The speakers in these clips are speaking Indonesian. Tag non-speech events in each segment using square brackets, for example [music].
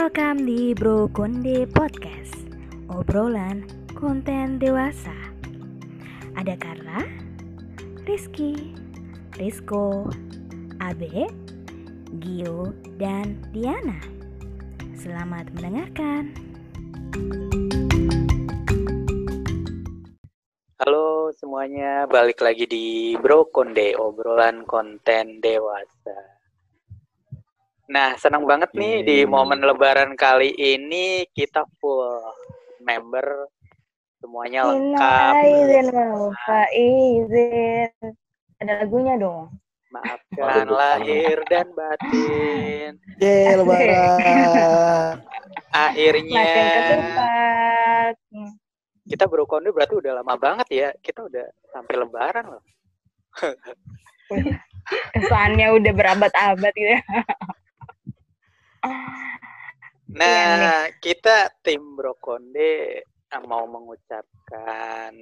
Welcome di Bro Konde Podcast Obrolan konten dewasa. Ada Carla, Rizky, Rizko, Abe, Gio, dan Diana. Selamat mendengarkan. Halo semuanya, balik lagi di Bro Konde, obrolan konten dewasa. Nah, senang banget nih di momen lebaran kali ini kita full member semuanya lengkap. izin lupa izin. Ada lagunya dong. Maafkan lahir dan batin. Yeay, lebaran. [laughs] Akhirnya. Hmm. kita Bro Konde berarti udah lama banget ya. Kita udah sampai lebaran loh. Kesannya udah berabad-abad gitu ya. [laughs] Nah, kita tim Bro Konde eh, mau mengucapkan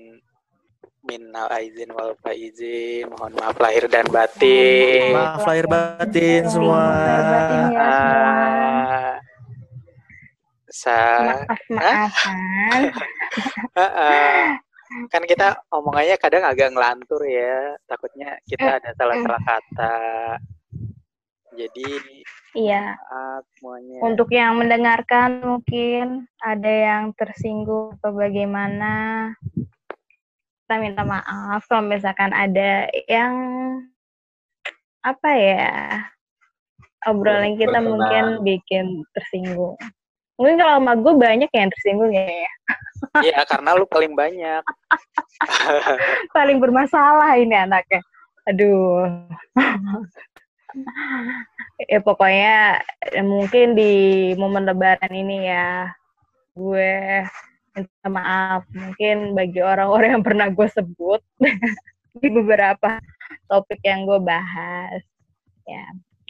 minal aizin wal faizin, mohon maaf lahir dan batin. Maaf lahir batin semua. Lahir batin ya semua. Ah, sa Maaf. [laughs] Ah, ah. kan kita omongannya kadang agak ngelantur ya, takutnya kita ada salah-salah kata. Jadi Iya. maaf. Untuk yang mendengarkan mungkin ada yang tersinggung atau bagaimana. Kita minta maaf kalau misalkan ada yang apa ya obrolan kita mungkin bikin tersinggung. Mungkin kalau sama gue banyak yang tersinggung ya. Iya, karena lu paling banyak. [laughs] Paling bermasalah ini anaknya. Aduh. Ya pokoknya eh, mungkin di momen lebaran ini ya gue minta maaf mungkin bagi orang-orang yang pernah gue sebut [laughs] di beberapa topik yang gue bahas ya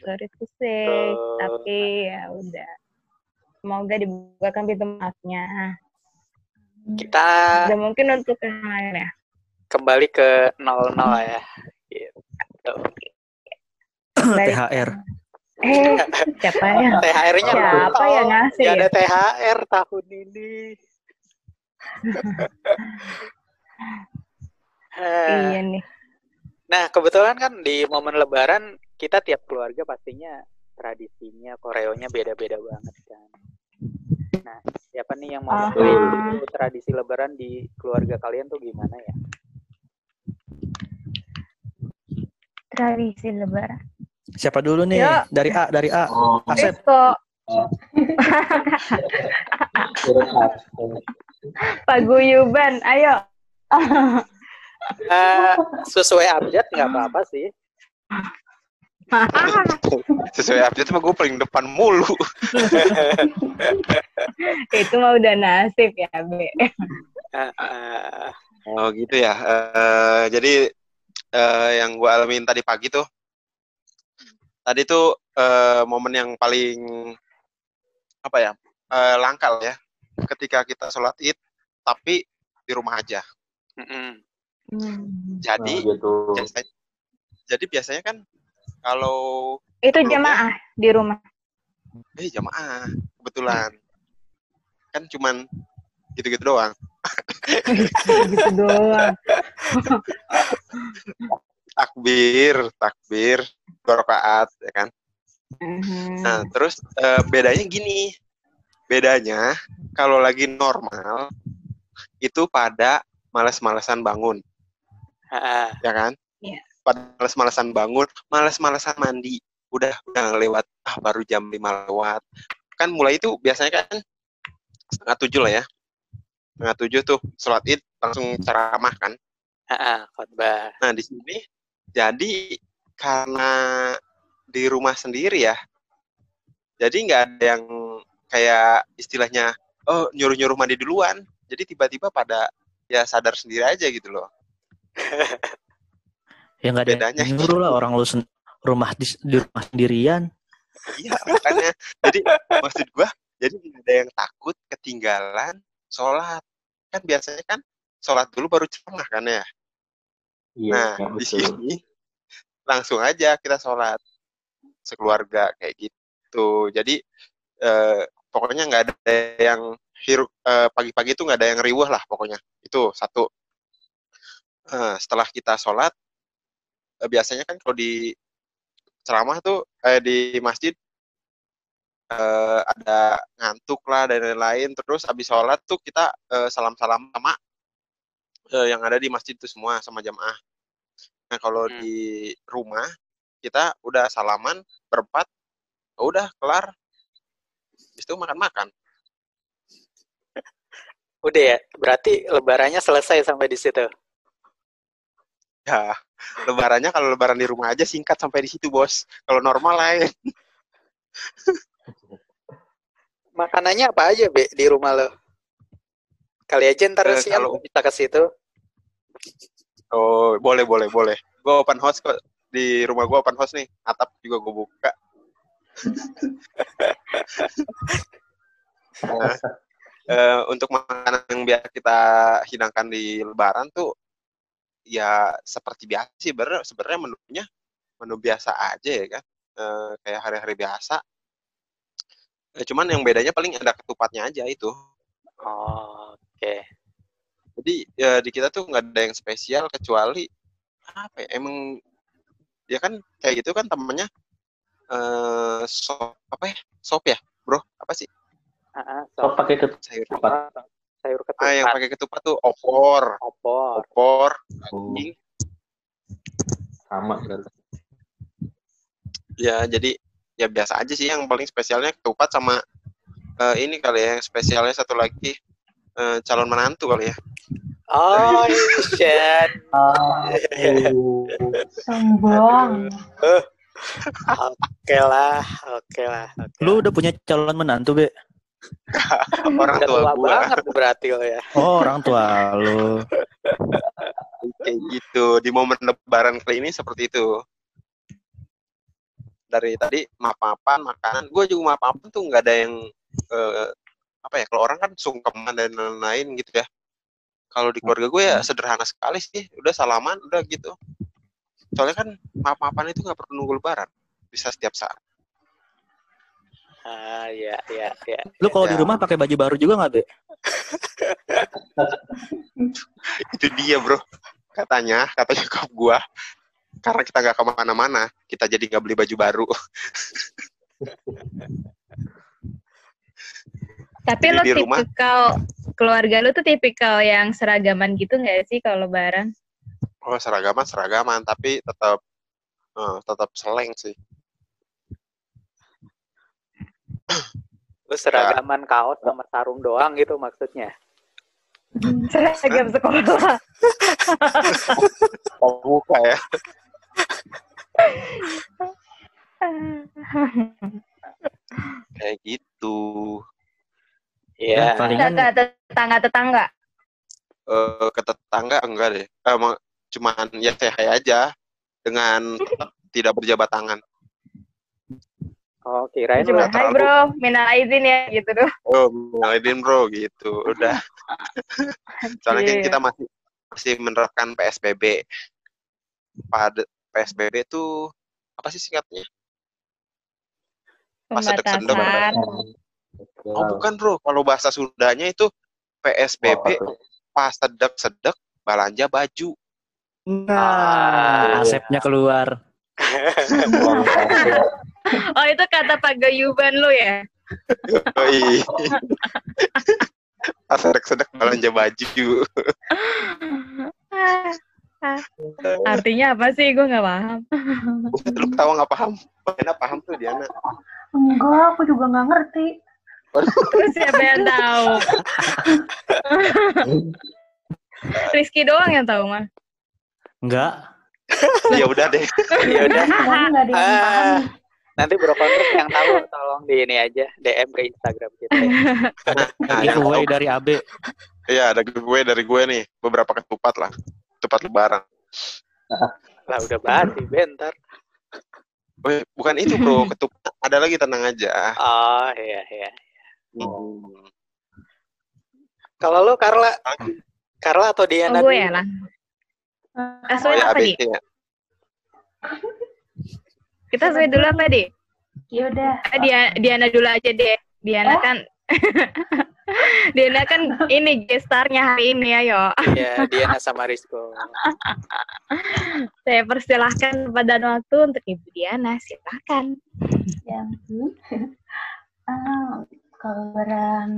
sorry to say Betul. tapi ya udah semoga dibukakan pintu maafnya Kita dan mungkin untuk yang lain ya kembali ke 00 ya. Gitu. THR. eh siapa ya [laughs] THR-nya Siapa yang ngasih Gak ya? ada THR tahun ini. [laughs] iya nih Nah, kebetulan kan di momen lebaran kita tiap keluarga pastinya tradisinya, koreonya beda-beda banget kan. Nah, siapa nih yang mau Aha. sharing dulu tradisi lebaran di keluarga kalian tuh gimana ya? tradisi lebaran Siapa dulu nih? Yuk. Dari A, dari A. Asep. Rizko [laughs] Paguyuban ayo Eh, sesuai update nggak apa-apa sih. [laughs] sesuai update mah gue paling depan mulu [laughs] itu mah udah nasib ya be Eh, eh, oh gitu ya Eh, jadi eh, yang gue alamin tadi pagi tuh tadi tuh eh, momen yang paling apa ya eh, langka lah ya ketika kita sholat id tapi di rumah aja. Mm-mm. jadi gitu. biasa- jadi biasanya kan kalau itu jamaah di rumah? Eh jamaah kebetulan. Kan cuman gitu-gitu doang. [laughs] Gitu doang. [laughs] Takbir takbir dua rakaat ya kan Mhm. Nah, terus eh, bedanya gini. Bedanya kalau lagi normal itu pada males-malesan bangun, ah. ya kan? Iya. Pada males-malesan bangun, males-malesan mandi. Udah udah lewat ah baru jam 5 lewat. Kan mulai itu biasanya kan setengah tujuh lah ya. Setengah tujuh tuh sholat id langsung ceramah kan. Ah, ah, khotbah. Nah, di sini jadi karena di rumah sendiri ya. Jadi nggak ada yang kayak istilahnya oh nyuruh-nyuruh mandi duluan. Jadi tiba-tiba pada ya sadar sendiri aja gitu loh. [laughs] Ya nggak ada Bedanya. yang nyuruh lah orang lu sen- rumah di, di rumah sendirian. Iya, makanya. jadi maksud gua jadi nggak ada yang takut ketinggalan sholat. Kan biasanya kan sholat dulu baru ceramah kan ya. Iya, Nah, ya, di sini langsung aja kita sholat sekeluarga kayak gitu. Jadi eh, pokoknya nggak ada yang hirup eh, pagi-pagi itu nggak ada yang riuh lah pokoknya. Itu satu. Eh, setelah kita sholat eh, biasanya kan kalau di ceramah tuh eh, di masjid eh, ada ngantuk lah dan lain-lain. Terus habis sholat tuh kita eh, salam-salam sama eh, yang ada di masjid itu semua sama jamaah nah kalau Hmm. di rumah kita udah salaman berempat udah kelar Habis itu makan-makan [laughs] Udah ya, berarti lebarannya selesai sampai di situ. ya lebarannya kalau lebaran di rumah aja singkat sampai di situ bos kalau normal lain [laughs] Makanannya apa aja, Be, di rumah lo? Kali aja ntar Eh, siang kalau- kita ke situ. Oh, boleh, boleh, boleh. Gue open house kok. Di rumah gue open house nih. Atap juga gue buka. [laughs] Nah, eh, untuk makanan yang biasa kita hidangkan di Lebaran tuh, ya seperti biasa sih. Sebenarnya sebenarnya menunya menu biasa aja ya kan. Eh, kayak hari-hari biasa. Eh, cuman yang bedanya paling ada ketupatnya aja itu. Oh, oke. Jadi ya di kita tuh nggak ada yang spesial kecuali apa ya emang ya kan kayak gitu kan temennya eh sop apa ya sop ya bro? Apa sih? Ah, ah, Oh, so- pakai ketupat. sayur sayur ah yang ketupat, pakai ketupat tuh opor. Opor. opor Oh, sama berarti. ya jadi ya biasa aja sih yang paling spesialnya ketupat sama eh, ini kali ya yang spesialnya satu lagi eh, calon menantu kali ya Oh, shit. Sombong. Oke lah, oke lah. Lu udah punya calon menantu, Be? [laughs] orang tua tua gua banget berarti lo ya. Oh, orang tua lu. kayak gitu di momen lebaran kali ini seperti itu dari tadi maaf-maafan makanan gue juga maaf-maafan tuh nggak ada yang eh, apa ya kalau orang kan sungkeman dan lain-lain gitu ya kalau di keluarga gue ya sederhana sekali sih udah salaman udah gitu soalnya kan maaf-maafan itu nggak perlu nunggu lebaran bisa setiap saat Ah, ya, ya, ya. Lu kalau di Ya. rumah pakai baju baru juga nggak, Be? [laughs] itu dia bro katanya kata nyokap gue karena kita nggak ke mana-mana kita jadi nggak beli baju baru [laughs] Tapi Jadi lo di rumah- tipikal keluarga lu tuh tipikal yang seragaman gitu nggak sih kalau lebaran? Oh seragaman seragaman tapi tetap eh, tetap seleng sih. Lu seragaman kaos sama sarung doang gitu maksudnya. Seragam sekolah. [laughs] Oh buka ya. [laughs] Kayak gitu. Iya. Ya, palingan Enggak ke tetangga-tetangga. Eh ke tetangga enggak deh. Eh, emang cuman ya saya aja dengan tetap [laughs] tidak berjabat tangan. Oh, kirain Cuma, hai terlalu- bro, minal aizin ya gitu tuh. [laughs] Oh, ngalahin bro gitu. Udah. [laughs] Soalnya kan Iya. kita masih masih menerapkan PSBB. Pada PSBB tuh apa sih singkatnya? Pas sedek-sedek. Oh bukan bro, kalau bahasa Sundanya itu PSBB pas sedek-sedek belanja baju. Nah, asepnya keluar. [laughs] Oh itu kata pagayuban lu ya? Yoi. pas sedek-sedek belanja baju. Ah, [laughs] ah. Artinya apa sih? Gue nggak paham. Lu ketawa nggak paham? Diana paham tuh Diana. Enggak, aku juga nggak ngerti. Terus siapa yang tahu? Rizky doang yang tahu mah. Enggak. ya udah deh. Ya udah. [laughs] Ah, nanti bro kontrak yang tahu tolong di ini aja DM ke Instagram kita. [laughs] ya. Nah, Giveaway dari AB. Iya, ada gue dari gue nih beberapa ketupat lah. Ketupat lebaran. Lah udah basi bentar. Bukan itu bro, [laughs] ketupat. Ada lagi tenang aja. Oh iya iya. Hmm. Kalau lu Carla, Carla atau Oh, Diana? gue dulu? ya lah. Eh, Asuhin Oh ya apa ya. Kita asuhin dulu apa di? Ya udah. Eh, Dia, Diana dulu aja deh. Diana Eh? kan [laughs] Diana kan ini gestarnya hari ini ya, yo. Iya, Diana sama Rizko. [laughs] Saya persilahkan pada waktu untuk Ibu Diana, silakan. Ya ampun. [laughs] Kalau lebaran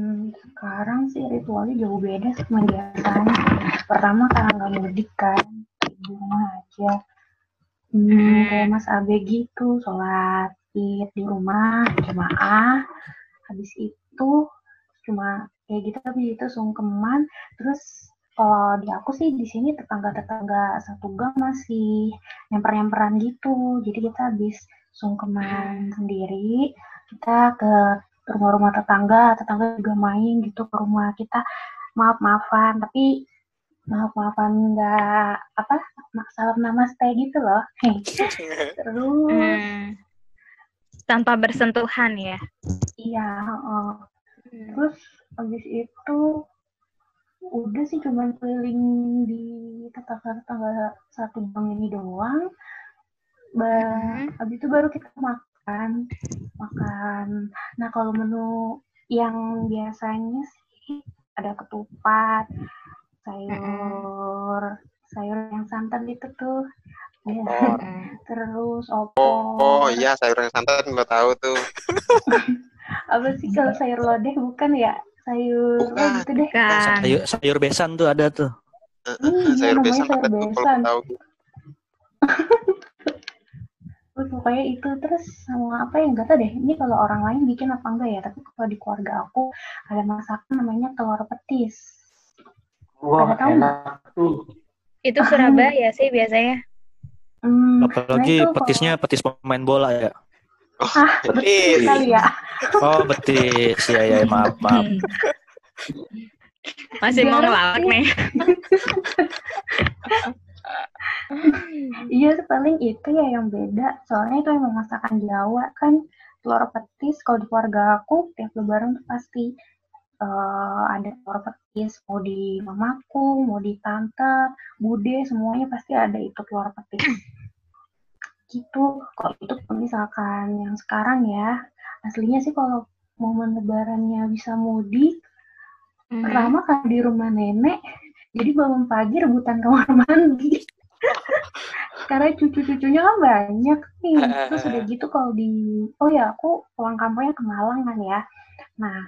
sekarang sih ritualnya jauh beda sama biasanya. Pertama karena nggak mudik kan, di rumah aja. Hmm, Hmm. kayak Mas Abe gitu, sholat id di rumah, jemaah. Habis itu cuma kayak gitu, habis itu sungkeman. Terus kalau di aku sih di sini tetangga-tetangga satu gang masih nyamper-nyamperan gitu. Jadi kita habis sungkeman sendiri, kita ke rumah-rumah tetangga, tetangga juga main gitu ke rumah kita, maaf-maafan, tapi maaf-maafan nggak apa salam namaste gitu loh. Hei. [laughs] Terus Hmm. Tanpa bersentuhan ya. iya, heeh. terus habis itu udah sih cuman keliling di tetangga-tetangga satu gang ini doang. Ba Mhm. habis itu baru kita makan, makan. Nah kalau menu yang biasanya sih ada ketupat, sayur, sayur yang santan itu tuh, ya. Opor. [laughs] terus opor. Oh, oh iya sayur yang santan gue tahu tuh. [laughs] Apa sih kalau sayur lodeh bukan ya? Sayur Bukan. oh, gitu deh. Kan. Sayur, sayur besan tuh ada tuh. Iya, eh, sayur besan sayur ada tuh kalau besan. tahu. [laughs] Terus pokoknya itu terus sama apa yang gak tau deh. Ini kalau orang lain bikin apa enggak ya? Tapi kalau di keluarga aku ada masakan namanya telur petis. Wah, tahu enak tuh. Itu Surabaya sih biasanya. Hmm, Apalagi nah petisnya petis pemain bola ya. Ah, betul Petis. sekali ya. Oh betis, ya ya maaf maaf. Masih mau ngelawak nih. [laughs] [laughs] Iya, paling itu ya yang beda. Soalnya itu emang masakan Jawa kan. Telur petis kalau di keluarga aku tiap lebaran tuh pasti eh, ada telur petis. Mau di mamaku, mau di tante, bude, semuanya pasti ada itu telur petis. [clears throat] Gitu. Kalau itu misalkan yang sekarang ya, aslinya sih kalau momen lebarannya bisa mudik, Mhm. pertama kan di rumah nenek, jadi bangun pagi rebutan kamar [laughs] mandi. Karena cucu-cucunya kan banyak nih. Terus udah gitu kalau di, oh ya aku pulang kampungnya ke Malang kan ya. Nah,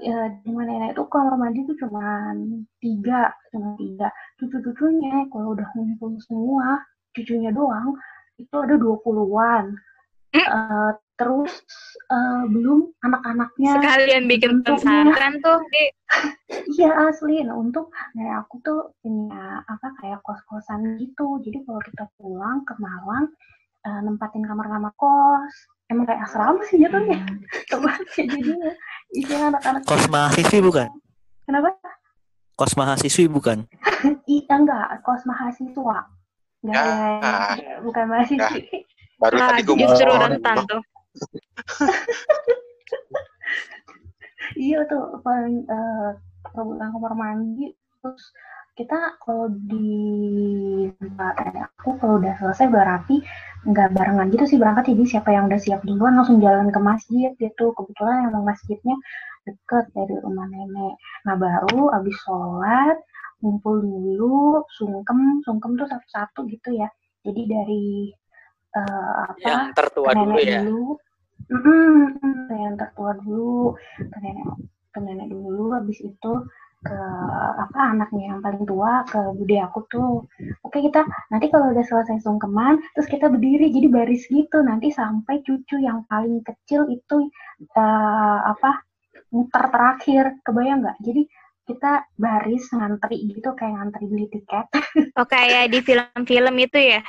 ya, di rumah nenek itu kamar mandi tuh cuma tiga, cuma tiga. Cucu-cucunya kalau udah ngumpul semua, cucunya doang, itu ada 20-an. Mm. Terus eh, belum anak-anaknya Sekalian bikin pesantren tuh di Iya asli. Nah untuk nenek aku tuh punya apa kayak kos-kosan gitu. Jadi kalau kita pulang ke Malang eh, nempatin kamar-kamar kos. Emang kayak asrama sih jatuhnya. [laughs] Coba jadinya isinya anak-anak. Kos mahasiswi bukan? Kenapa? Kos mahasiswi bukan? [laughs] Iya enggak kos mahasiswa. Enggak Ya. ya, bukan mahasiswi. Baru ah, tadi gue justru mau rentan tuh. Iya tuh paling eh, rebutan kamar mandi. Terus kita kalau di tempat nenek aku kalau udah selesai udah rapi nggak barengan gitu sih berangkat. Jadi siapa yang udah siap duluan langsung jalan ke masjid gitu. Kebetulan emang masjidnya deket dari rumah nenek. Nah baru abis sholat ngumpul dulu sungkem sungkem tuh satu-satu gitu ya. Jadi dari eh, apa Yang tertua ke dulu nenek ya. dulu Mm-mm, ke yang tertua dulu ke nenek ke nenek dulu habis itu ke apa anaknya yang paling tua ke bude aku tuh. Oke kita nanti kalau udah selesai sungkeman terus kita berdiri jadi baris gitu. Nanti sampai cucu yang paling kecil itu eh, apa muter terakhir. Kebayang nggak? Jadi kita baris ngantri gitu kayak ngantri beli tiket. [laughs] Oh kayak di film-film itu ya.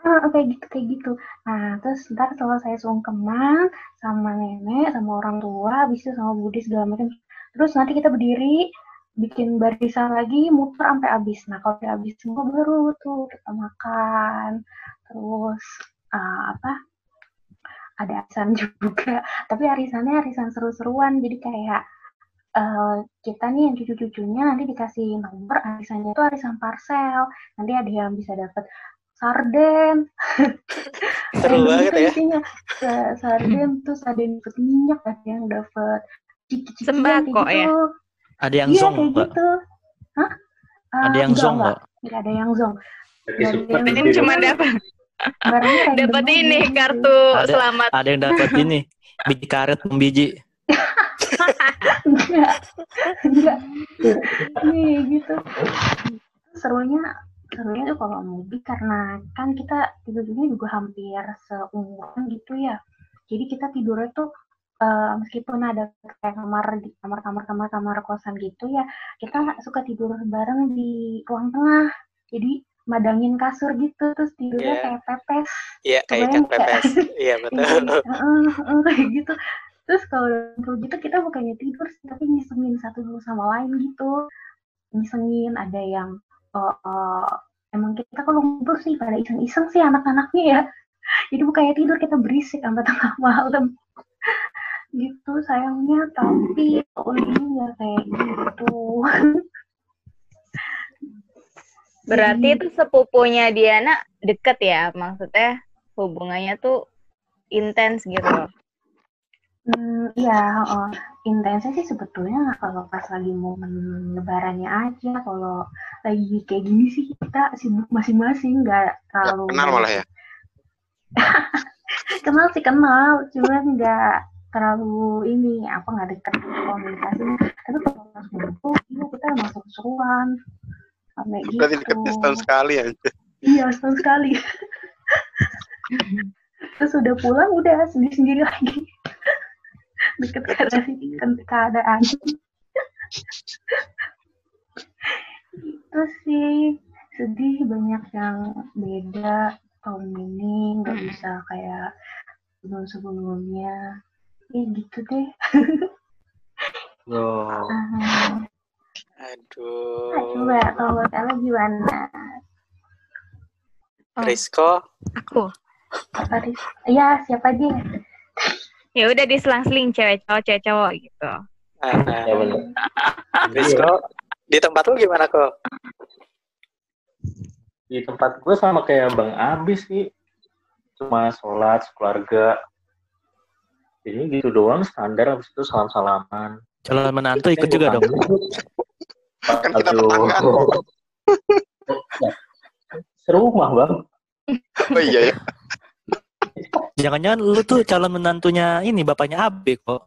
Ah, kayak gitu kayak gitu. Nah, terus ntar selesai sungkeman sama nenek, sama orang tua, habis sama Budi segala macam. Terus nanti kita berdiri, bikin barisan lagi, muter sampai habis. Nah, kalau habis semua baru tuh kita makan. Terus ah, apa? Ada arisan [laughs] juga. Tapi arisannya arisan seru-seruan. Jadi kayak eh, kita nih yang cucu-cucunya nanti dikasih nomor arisannya itu arisan parcel. Nanti ada yang bisa dapat sarden. [laughs] Seru Kayak banget gitu ya. isinya. Sa- Sarden terus ada yang dapat minyak, ada yang dapat ciki-cikian Sembako kayak ya? gitu. Ada yang Iya zong kayak gitu. Hah? Ah, Ada yang enggak, zong enggak. nggak? Nggak ada yang zong. Ini cuma dong. dapat dapat ini gitu. kartu Ada- selamat. Ada yang dapat ini biji karet biji. enggak enggak nih gitu serunya serunya tuh kalau mudik karena kan kita tidurnya juga hampir seumuran gitu ya jadi kita tidurnya tuh eh, meskipun ada kayak kamar di kamar kamar kamar kamar kosan gitu ya kita suka tidur bareng di ruang tengah jadi madangin kasur gitu terus tidurnya Iya. kayak pepes Iya, kayak ikan pepes. Iya, [laughs] betul. Iya, kayak gitu. Terus kalau gitu kita bukannya tidur tapi ngisengin satu sama lain gitu. Ngisengin ada yang eh, eh, emang kita kalau ngumpul sih pada iseng-iseng sih anak-anaknya ya. [laughs] Jadi bukannya tidur kita berisik sampai tengah malam. [laughs] gitu sayangnya tapi ini nggak kayak gitu. [laughs] Berarti itu sepupunya Diana deket ya? Maksudnya hubungannya tuh intens gitu. Hmm, iya, heeh. intensnya sih sebetulnya kalau pas lagi momen lebarannya aja. Kalau lagi kayak gini sih kita sibuk masing-masing, nggak terlalu kenal malah ya. [laughs] kenal sih kenal, cuman nggak terlalu ini apa nggak deket komunikasinya. Tapi kalau pas ngumpul, iya kita masuk seruan, sampai gitu. Berarti deketnya setahun sekali ya. Iya, setahun sekali. [laughs] Terus udah pulang, udah sendiri-sendiri lagi. Deket keadaan. keadaan. Itu sih sedih banyak yang beda tahun ini nggak bisa kayak sebelum-sebelumnya. Ya gitu deh. Loh, Ah, Aduh. coba kalau kalian gimana? Oh. Rizko, Aku. Apa Riz? Iya, siapa dia? Ya udah diselang-seling cewek cowok cewek cowok gitu. ah, ya bener. Rizko, di tempat lu gimana kok? Di tempat gue sama kayak Bang Abis sih. Cuma sholat, keluarga. Ini gitu doang standar, habis itu salam-salaman. Calon menantu ikut juga dong. Kan kita Aduh. tetangga. Serumah bang. Oh iya ya. Jangan-jangan lu tuh calon menantunya ini bapaknya Abe kok.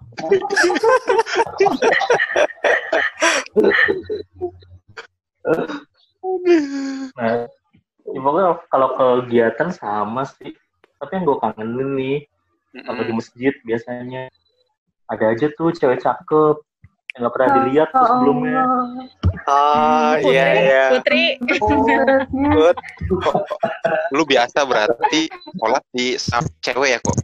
Nah, ya pokoknya kalau kegiatan sama sih. Tapi yang gue kangenin nih, kalau di masjid biasanya ada aja tuh cewek cakep yang nggak pernah dilihat tuh sebelumnya. Oh, Putri, iya iya. Putri. Terusnya Put, Lu biasa berarti sholat di saf cewek ya kok.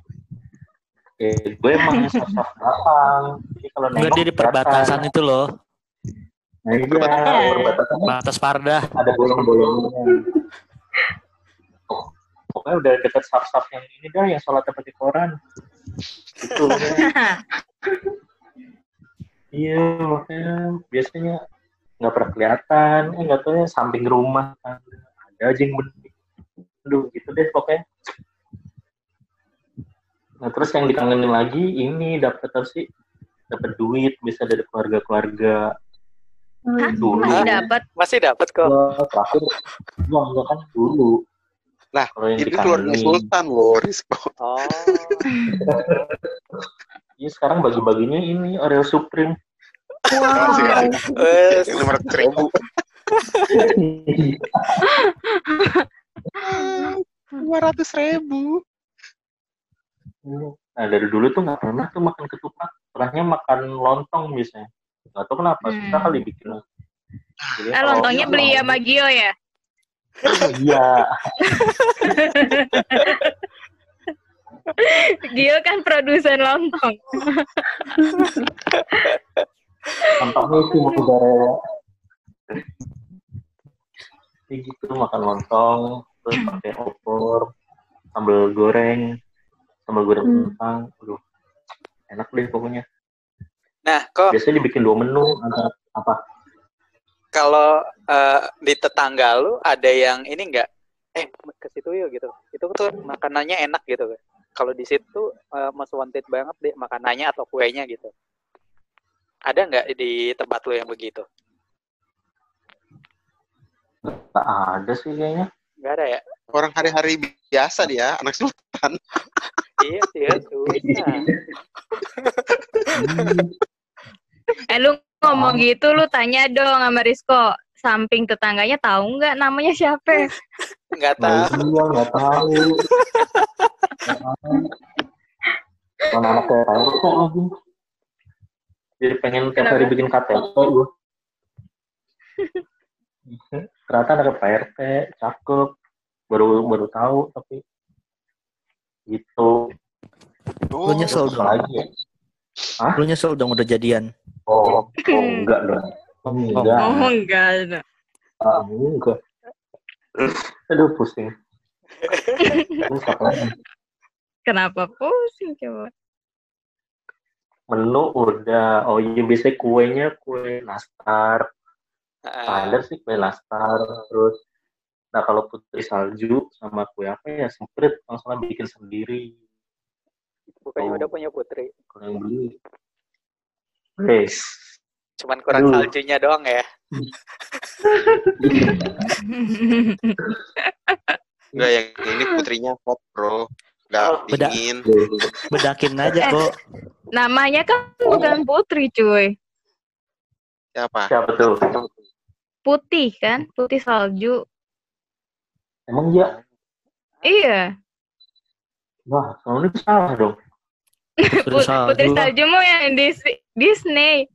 Eh, gue emang sosok belakang. Jadi kalau nengok dia di perbatasan itu loh. Nah, iya, perbatasan Batas Pardah. ada bolong-bolongnya. Pokoknya udah deket saf-saf yang ini dah, yang sholat pakai koran. Itu. [laughs] iya, makanya biasanya nggak pernah kelihatan. Eh, nggak tahu ya samping rumah. kan. Ada aja yang. Aduh, gitu deh pokoknya. Nah, terus yang dikangenin lagi, ini dapat apa sih? Dapat duit, bisa dari keluarga-keluarga. Hah? Dulu. Masih dapat. masih dapat kok. Gua terakhir, gua enggak kan dulu. Lah, Kalau yang Ini keluarga. Sultan loh, Rizko. Oh. [laughs] Iya sekarang bagi-baginya ini Oreo Supreme. Ya. Yang lima ratus ribu. Lima ratus ribu. Nah dari dulu tuh nggak pernah tuh makan ketupat, pernahnya makan lontong biasanya. Nggak tahu kenapa, susah Hmm. kali bikin. Jadi Eh, kalau- lontongnya beli sama Gio ya? Iya, [laughs] Gio kan produsen lontong. [laughs] lontongnya itu udara. Kayak gitu makan lontong, terus pakai opor, sambal goreng, sambal goreng Hmm. kentang, aduh enak deh pokoknya. Nah, kok Biasanya dibikin dua menu antara apa? kalau eh, di tetangga lu ada yang ini enggak eh ke situ yuk gitu itu tuh makanannya enak gitu kalau di situ uh, most wanted banget deh makanannya atau kuenya gitu ada nggak di tempat lo yang begitu Nggak ada sih kayaknya. nggak ada ya Orang hari-hari biasa dia, anak sultan. iya sih ya [laughs] Eh lu ngomong gitu lu tanya dong sama Rizko. Samping tetangganya tahu nggak namanya siapa? nggak Nah, tahu iya, nggak tahu. Nggak tahu. Mana anak kayak tahu kok lagi. Jadi pengen tiap hari bikin KTP gue. Ternyata anak Pak RT, cakep. Baru baru tahu tapi gitu. Oh, Lu nyesel dong. lagi ya? Lu nyesel dong udah jadian. Oh, [laughs] oh enggak dong. Oh, enggak. Oh enggak. Ah, enggak. Aduh pusing. [laughs] Kenapa pusing coba? Menu udah. Oh iya biasanya kuenya kue nastar. Standar sih kue nastar. Terus nah kalau putri salju sama kue apa ya semprit langsung bikin sendiri. bukannya Oh. udah punya putri Kalau yang beli. Guys. cuman kurang Aduh. saljunya doang ya [laughs] [laughs] Enggak yang ini putrinya hot, Bro. Enggak Oh, beda. dingin. [laughs] Bedakin aja kok. Namanya kan bukan putri cuy. Siapa? Siapa tuh? Putih kan? Putih salju. Emang iya? Iya. Wah, kalau ini salah dong. [laughs] Put- salju. Putri salju mau yang Dis- Disney.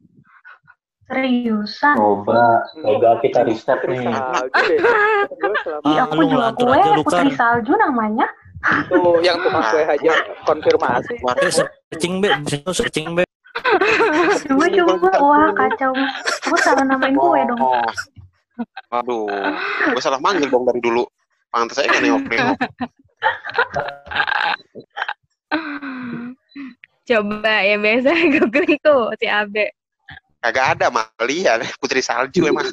Seriusan? Coba, coba kita riset putri nih. [laughs] Ah, aku jual kue putri Kar. salju namanya. Itu yang tukang kue aja konfirmasi Eh, searching be, bisa searching be. Coba coba, wah kacau. Aku salah namain kue dong. Oh. Aduh, gue salah manggil dong dari dulu. Pantas saya kan nengok-nengok. Coba ya biasa [laughs] googling tuh si Abe. Kagak ada Malia, Putri Salju emang. [laughs]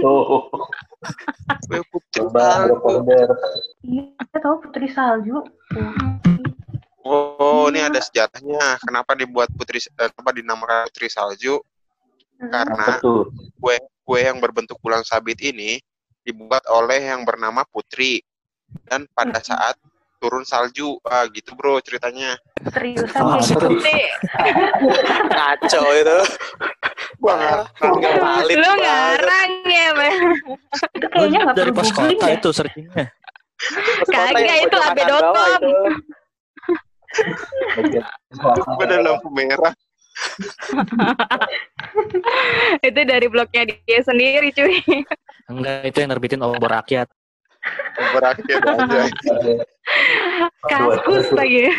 Oh, Gue Putri coba Salju. Iya, tahu putri salju. Oh, ini ada sejarahnya. Kenapa dibuat Putri eh, kenapa dinamakan Putri Salju? Karena Betul. kue yang berbentuk bulan sabit ini dibuat oleh yang bernama Putri. Dan pada saat turun salju, ah, gitu bro ceritanya. Seriusan Oh, kayak gitu. Ngaco itu gua nggak nggak valid Lu ngarang ya, Bang. Itu kayaknya nggak dari pos googling kota itu searchingnya. Kota Kagak, itu abe.com. Gue ada lampu merah. itu dari blognya dia sendiri, cuy. Enggak, itu yang nerbitin obor rakyat. Berakhir aja. [laughs] Kaskus lagi.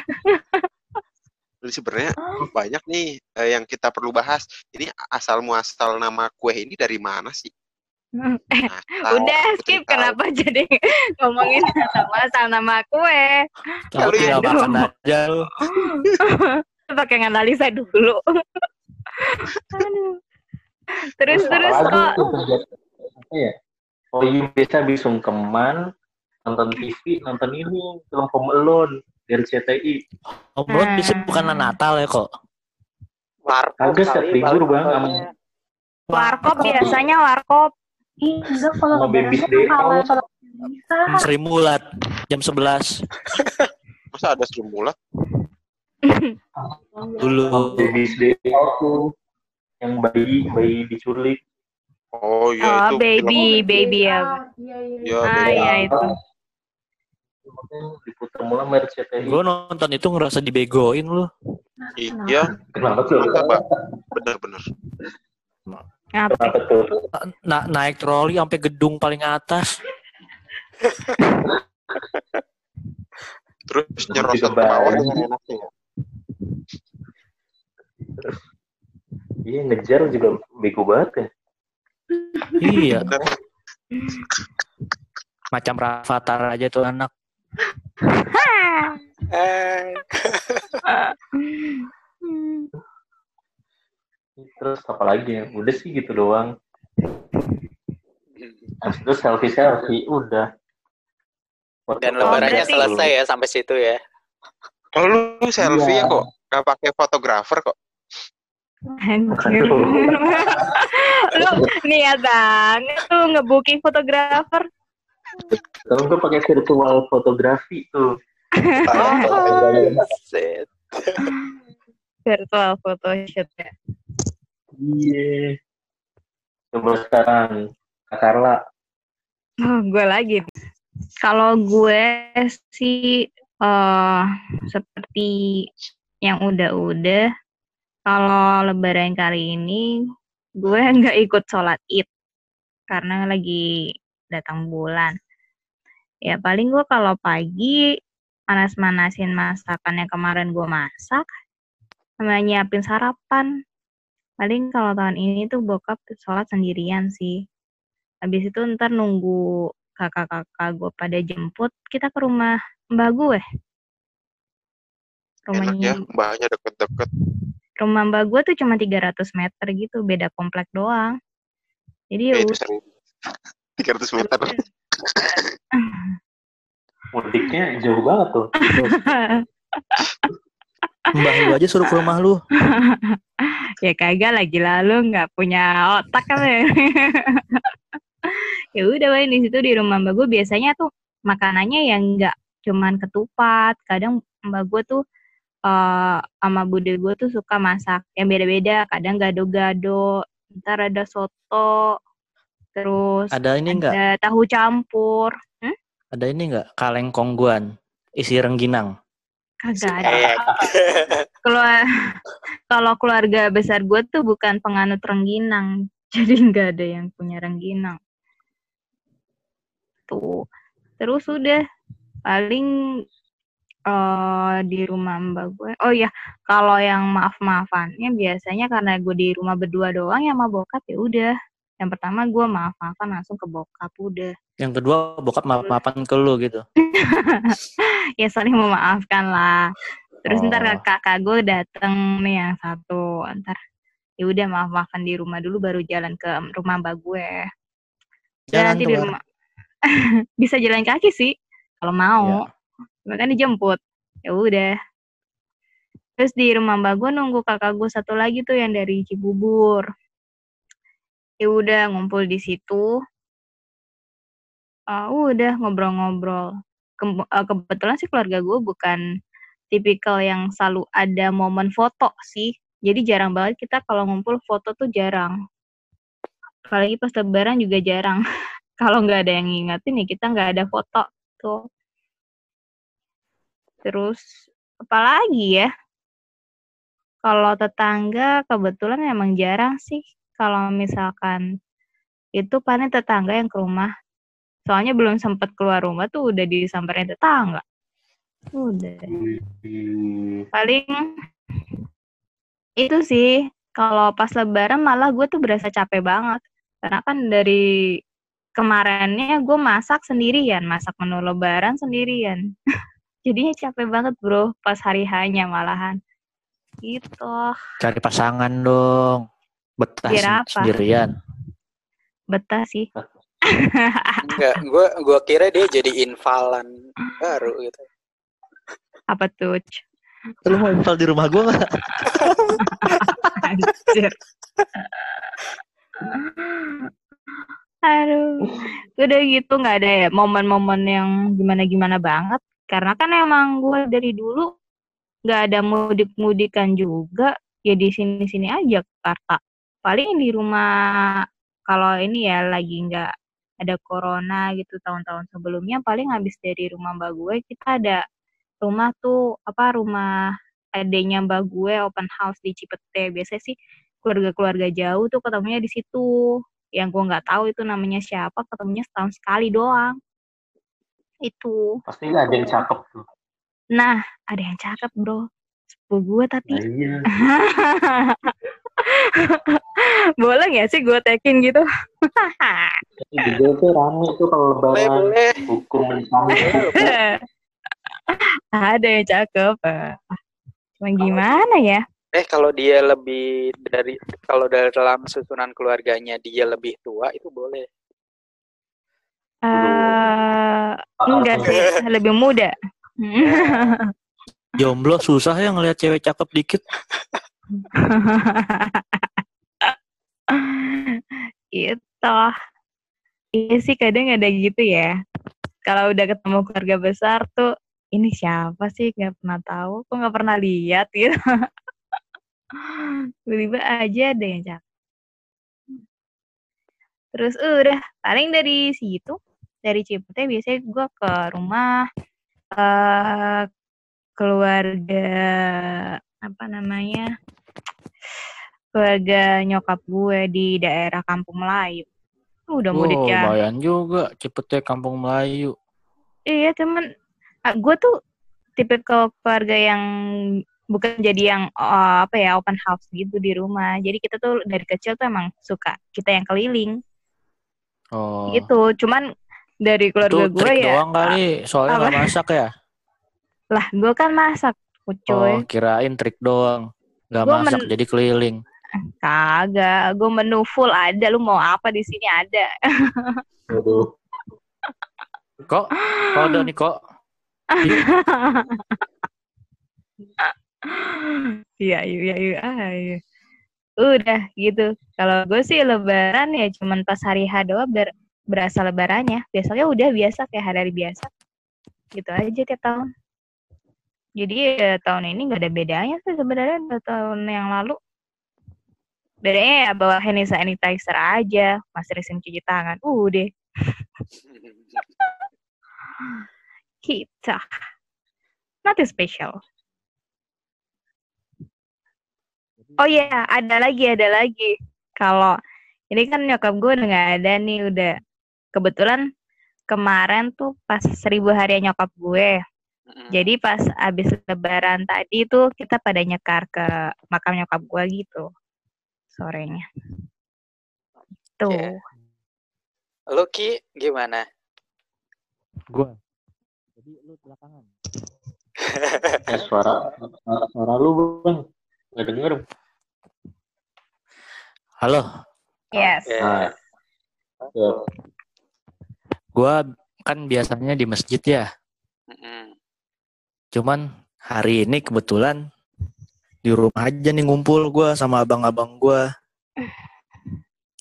Jadi sebenarnya banyak nih eh, yang kita perlu bahas. Ini asal muasal nama kue ini dari mana sih? Nah, Udah skip tahu. kenapa jadi [laughs] ngomongin sama asal nama kue. Tinggal ya makan aja lu. [laughs] Pakai nganalisa dulu. Aduh. terus terus kok ya? Oh iya biasa habis sungkeman nonton TV, nonton ini film Home Alone dari CTI. Obrolan bisa Hmm. bukan Natal ya kok. warkop Kagak, setiap libur, Bang, warkop biasanya warkop. Ih, enggak kalau Sama lebaran baby kalau bisa. Sri Mulat jam 11 [laughs] Masa ada Sri Mulat? [laughs] dulu. Baby's Day Out tuh yang bayi bayi diculik. Oh iya Oh, itu. baby, film- baby ya. Iya, iya, Iya, Ah, baby. ya itu. Diputar mula merek CTI. Gue nonton itu ngerasa dibegoin lu. Iya, Kenapa tuh? Bang. bener-bener. Apa? Kenapa tuh? Na naik troli sampai gedung paling atas. Terus nyerosot juga, ke bawah dengan. Iya ngejar juga bego banget ya. Iya, macam Rafathar aja tuh anak. Terus apa lagi ya? Udah sih gitu doang. Habis itu selfie selfie udah. Foto Dan Oh, lebarannya berarti- selesai ya sampai situ ya. Oh, lu selfie Iya. ya kok? Gak pakai fotografer kok? Anjir. [laughs] [laughs] Lu niat banget tuh ngebooking fotografer. Kalau gue pakai virtual fotografi tuh. [laughs] Set. Virtual photoshoot ya. Iya. Coba sekarang, Kak Carla. Oh, gue lagi. Kalau gue sih eh seperti yang udah-udah, kalau lebaran kali ini gue nggak ikut sholat id karena lagi datang bulan. Ya paling gue kalau pagi panas-manasin masakan yang kemarin gue masak, sama nyiapin sarapan. Paling kalau tahun ini tuh bokap sholat sendirian sih. Habis itu ntar nunggu kakak-kakak gue pada jemput, kita ke rumah mbak gue. Enak ya, Rumahnya, mbaknya deket-deket. Rumah mbak gue tuh cuma 300 meter gitu, beda komplek doang. Jadi ya itu udah. sering. [laughs] 300 meter. [laughs] Mudiknya jauh banget tuh. [laughs] Mbah lu aja suruh ke rumah lu. ya kagak lagi lalu nggak punya otak kan ya. ya udah main di situ di rumah mbak gue biasanya tuh makanannya yang nggak cuman ketupat kadang mbak gue tuh eh sama bude gue tuh suka masak yang beda-beda kadang gado-gado ntar ada soto terus Ada ini enggak? ada tahu campur Ada ini enggak? Kaleng kongguan isi rengginang. kagak ada Eh, [laughs] keluar kalau keluarga besar gue tuh bukan penganut rengginang [laughs] jadi nggak ada yang punya rengginang tuh terus udah paling eh di rumah mbak gue oh ya kalau yang maaf maafannya biasanya karena gue di rumah berdua doang ya sama bokap ya udah yang pertama gue maaf maafan langsung ke bokap udah Yang kedua bokap maaf-maafan ke lu gitu. [laughs] ya saling memaafkan lah. Terus ntar Oh. kakak gue dateng nih yang satu, ntar ya udah maaf maafan di rumah dulu baru jalan ke rumah mbak gue. Dan Jalan nanti di rumah [laughs] bisa jalan kaki sih kalau mau. Iya. Bahkan dijemput. Ya udah. Terus di rumah mbak gue nunggu kakak gue satu lagi tuh yang dari Cibubur. Ya udah ngumpul di situ. Ah, udah ngobrol-ngobrol. Kem- eh, kebetulan sih keluarga gue bukan tipikal yang selalu ada momen foto sih. Jadi jarang banget kita kalau ngumpul foto tuh jarang. Apalagi pas lebaran juga jarang. [laughs] kalau nggak ada yang ngingetin ya kita nggak ada foto tuh. Terus apalagi ya? Kalau tetangga kebetulan emang jarang sih. Kalau misalkan itu paling tetangga yang ke rumah. Soalnya belum sempat keluar rumah tuh udah disamperin tetangga. Udah. Paling itu sih kalau pas lebaran malah gue tuh berasa capek banget. Karena kan dari kemarinnya gue masak sendirian, masak menu lebaran sendirian. [laughs] Jadinya capek banget bro pas hari hanya malahan. Gitu. Cari pasangan dong. Betah apa? sendirian. Betah sih. Enggak, gue gua kira dia jadi invalan baru gitu. Apa tuh? Lu mau install di rumah gua nggak? Anjir. Aduh, udah gitu nggak ada ya momen-momen yang gimana-gimana banget. Karena kan emang gue dari dulu nggak ada mudik-mudikan juga. Ya di sini-sini aja Jakarta. Paling di rumah kalau ini ya lagi nggak ada corona gitu tahun-tahun sebelumnya paling habis dari rumah mbak gue kita ada rumah tuh apa rumah adanya mbak gue open house di Cipete biasanya sih keluarga-keluarga jauh tuh ketemunya di situ yang gue nggak tahu itu namanya siapa ketemunya setahun sekali doang itu Pasti ada yang cakep tuh. nah ada yang cakep bro sepupu gue tapi Nah, iya. [laughs] boleh nggak sih gue tekin gitu Google tuh rame tuh kalau Boleh, lebaran. boleh. Hukum mencari. ada yang cakep cuma gimana ya Eh kalau dia lebih dari kalau dalam susunan keluarganya dia lebih tua itu boleh. Eh, enggak sih, lebih muda. [laughs] Jomblo susah ya ngelihat cewek cakep dikit. [laughs] gitu. Iya sih kadang ada gitu ya. Kalau udah ketemu keluarga besar tuh, ini siapa sih? Gak pernah tahu, kok gak pernah lihat gitu. [laughs] Tiba-tiba aja ada yang cakep. Terus udah, paling dari situ, dari Cipete biasanya gue ke rumah eh keluarga apa namanya keluarga nyokap gue di daerah Kampung Melayu. Udah Wow, mudik ya. lumayan juga cepetnya kampung Melayu. Iya temen, ah, gue tuh tipe ke keluarga yang bukan jadi yang eh, apa ya open house gitu di rumah. Jadi kita tuh dari kecil tuh emang suka kita yang keliling Oh. gitu. Cuman dari keluarga Itu gue trik ya, doang kali, soalnya Apa? nggak masak ya. lah gue kan masak, cuy. Oh, kirain trik doang. Nggak Gua masak men- jadi keliling. Kagak, gue menu full ada. Lu mau apa di sini ada. Waduh. Kok? Kode nih kok. Iya, iya, iya, iya. Udah gitu. Kalau gue sih lebaran ya cuman pas hari H doang berasa lebarannya. Biasanya udah biasa kayak hari-hari biasa. Gitu aja tiap tahun. Jadi ya, tahun ini nggak ada bedanya sih sebenarnya dari tahun yang lalu. Bedanya ya bawa hand sanitizer aja, masih resin cuci tangan. Udah, [laughs] kita. Nothing special. Oh iya, ada lagi, ada lagi. Kalau ini kan nyokap gue udah nggak ada nih, udah kebetulan kemarin tuh pas seribu hari nyokap gue. Jadi pas abis lebaran tadi tuh kita pada nyekar ke makam nyokap gue gitu sorenya. Tuh. Oke. Lu Ki gimana? Gua. Jadi lu belakangan. [laughs] Ya, suara, suara, suara lu bang. Gak denger. Halo, Yes. Nah, ya. Gua kan biasanya di masjid ya. Cuman hari ini kebetulan di rumah aja nih ngumpul gua sama abang-abang gua.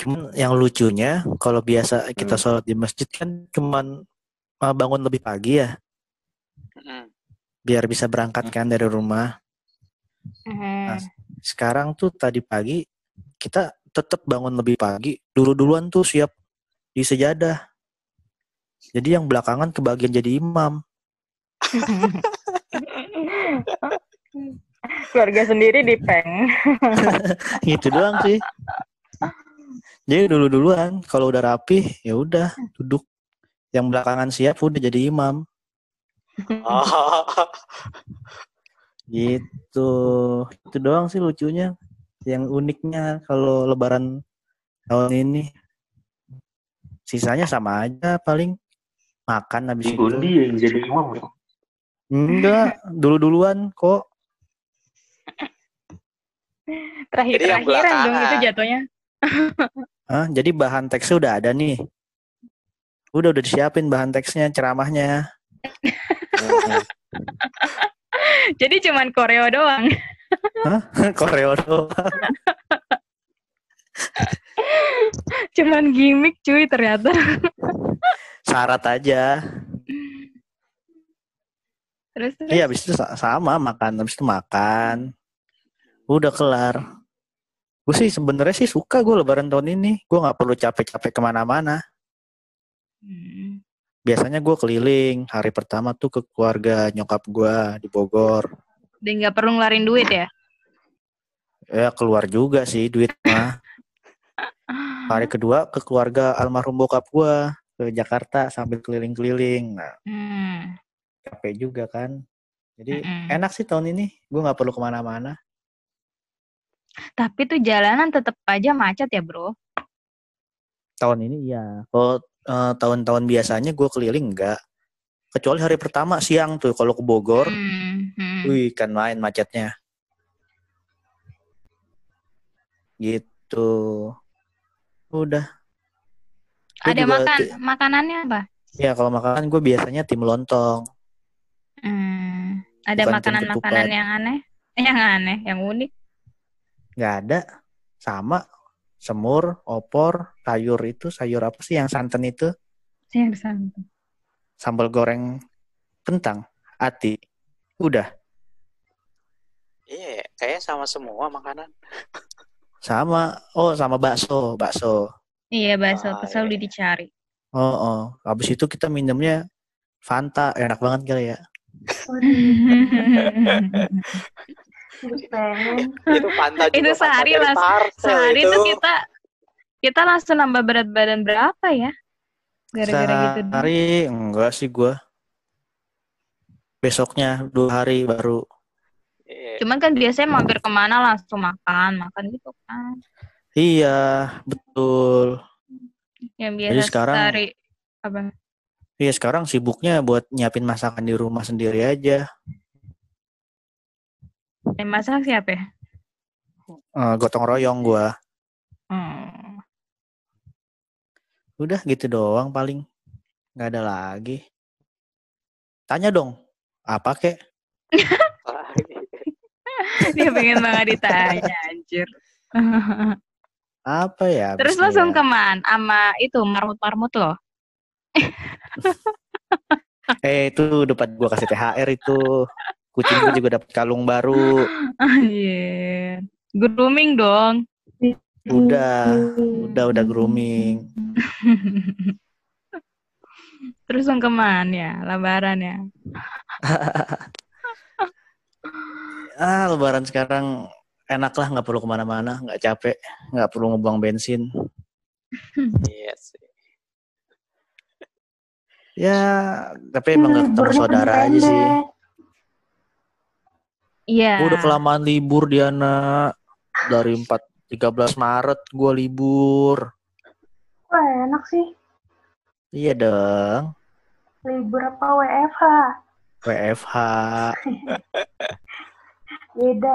Cuman yang lucunya kalau biasa kita Hmm. sholat di masjid kan cuman bangun lebih pagi ya biar bisa berangkat kan dari rumah. Mhm. Sekarang tuh tadi pagi kita tetap bangun lebih pagi. Dulu-duluan tuh siap di sejadah. Jadi yang belakangan kebagian jadi imam. [laughs] Keluarga sendiri di peng. [laughs] gitu doang sih. Jadi dulu-duluan kalau udah rapi ya udah duduk. Yang belakangan siap udah jadi imam. [laughs] Gitu. Itu doang sih lucunya. Yang uniknya kalau lebaran tahun ini. Sisanya sama aja paling makan habis itu. Yang jadi imam. ya? Enggak, dulu-duluan kok. Terakhir-terakhiran dong itu jatuhnya. [laughs] Hah, jadi bahan teksnya udah ada nih. Udah udah disiapin bahan teksnya, ceramahnya. [laughs] Jadi cuman koreo doang. [laughs] Koreo doang. Cuman gimmick cuy ternyata. Syarat aja. Terus terus. Iya, habis itu sa- sama makan, habis itu makan. Udah kelar. Gue sih sebenarnya sih suka gue lebaran tahun ini. Gue nggak perlu capek-capek ke mana-mana. Hmm. Biasanya gue keliling. Hari pertama tuh ke keluarga nyokap gue di Bogor. Dan nggak perlu ngeluarin duit ya. Ya keluar juga sih duit mah. [laughs] Hari kedua ke keluarga almarhum bokap gue ke Jakarta sambil keliling-keliling. Nah, Hmm. capek juga kan. Jadi Mm-mm. enak sih tahun ini. Gue nggak perlu ke mana-mana. Tapi tuh jalanan tetap aja macet ya bro. Tahun ini iya. Kalau eh, tahun-tahun biasanya gue keliling enggak. Kecuali hari pertama siang tuh kalau ke Bogor, Hmm, hmm. wih kan main macetnya. Gitu. Udah. Gua Ada juga makan makanannya apa? Ya kalau makanan gue biasanya tim lontong. Hmm, ada makanan-makanan yang aneh? [laughs] Yang aneh, yang unik. Nggak ada. Sama. Semur, opor, sayur itu. Sayur apa sih yang santan itu? Sih yang santan. Sambal goreng kentang. Ati. Udah. Iya, kayaknya sama semua makanan. [laughs] Sama. Oh sama bakso. Bakso. Iya, bakso Ah, selalu iya. dicari. Oh, oh. Habis itu kita minumnya Fanta. Enak banget kali ya. Itu Fanta juga Itu sehari lah. Sehari itu. itu kita kita langsung nambah berat badan berapa ya? Gara-gara gitu. Sehari enggak sih gua. Besoknya dua hari baru. Iya. Cuman kan biasanya mampir ke mana langsung makan, makan gitu kan. Iya, betul. Yang Jadi biasa sekarang- sehari apa? Iya sekarang sibuknya buat nyiapin masakan di rumah sendiri aja. Yang masak siapa ya? Eh, gotong royong gua. Hmm. Udah gitu doang paling. nggak ada lagi. Tanya dong. Apa kek? [laughs] Dia pengen banget ditanya anjir. [laughs] Apa ya? Terus langsung ya? keman sama itu marmut-marmut loh. [laughs] Eh itu dapat gua kasih THR itu. Kucing gua juga dapat kalung baru. Anjir. Grooming dong. Udah, udah udah grooming. [laughs] Terus sungkeman ya, lebaran ya. Ah [laughs] lebaran sekarang enak lah nggak perlu ke mana-mana, nggak capek, nggak perlu ngebuang bensin. Iya sih. Ya tapi emang nggak ketemu Liburnya saudara aja sih. Iya. Gua udah kelamaan libur Diana dari 4 13 Maret gua libur. Wah enak sih. Iya dong. Libur apa WFH? WFH. [laughs] Beda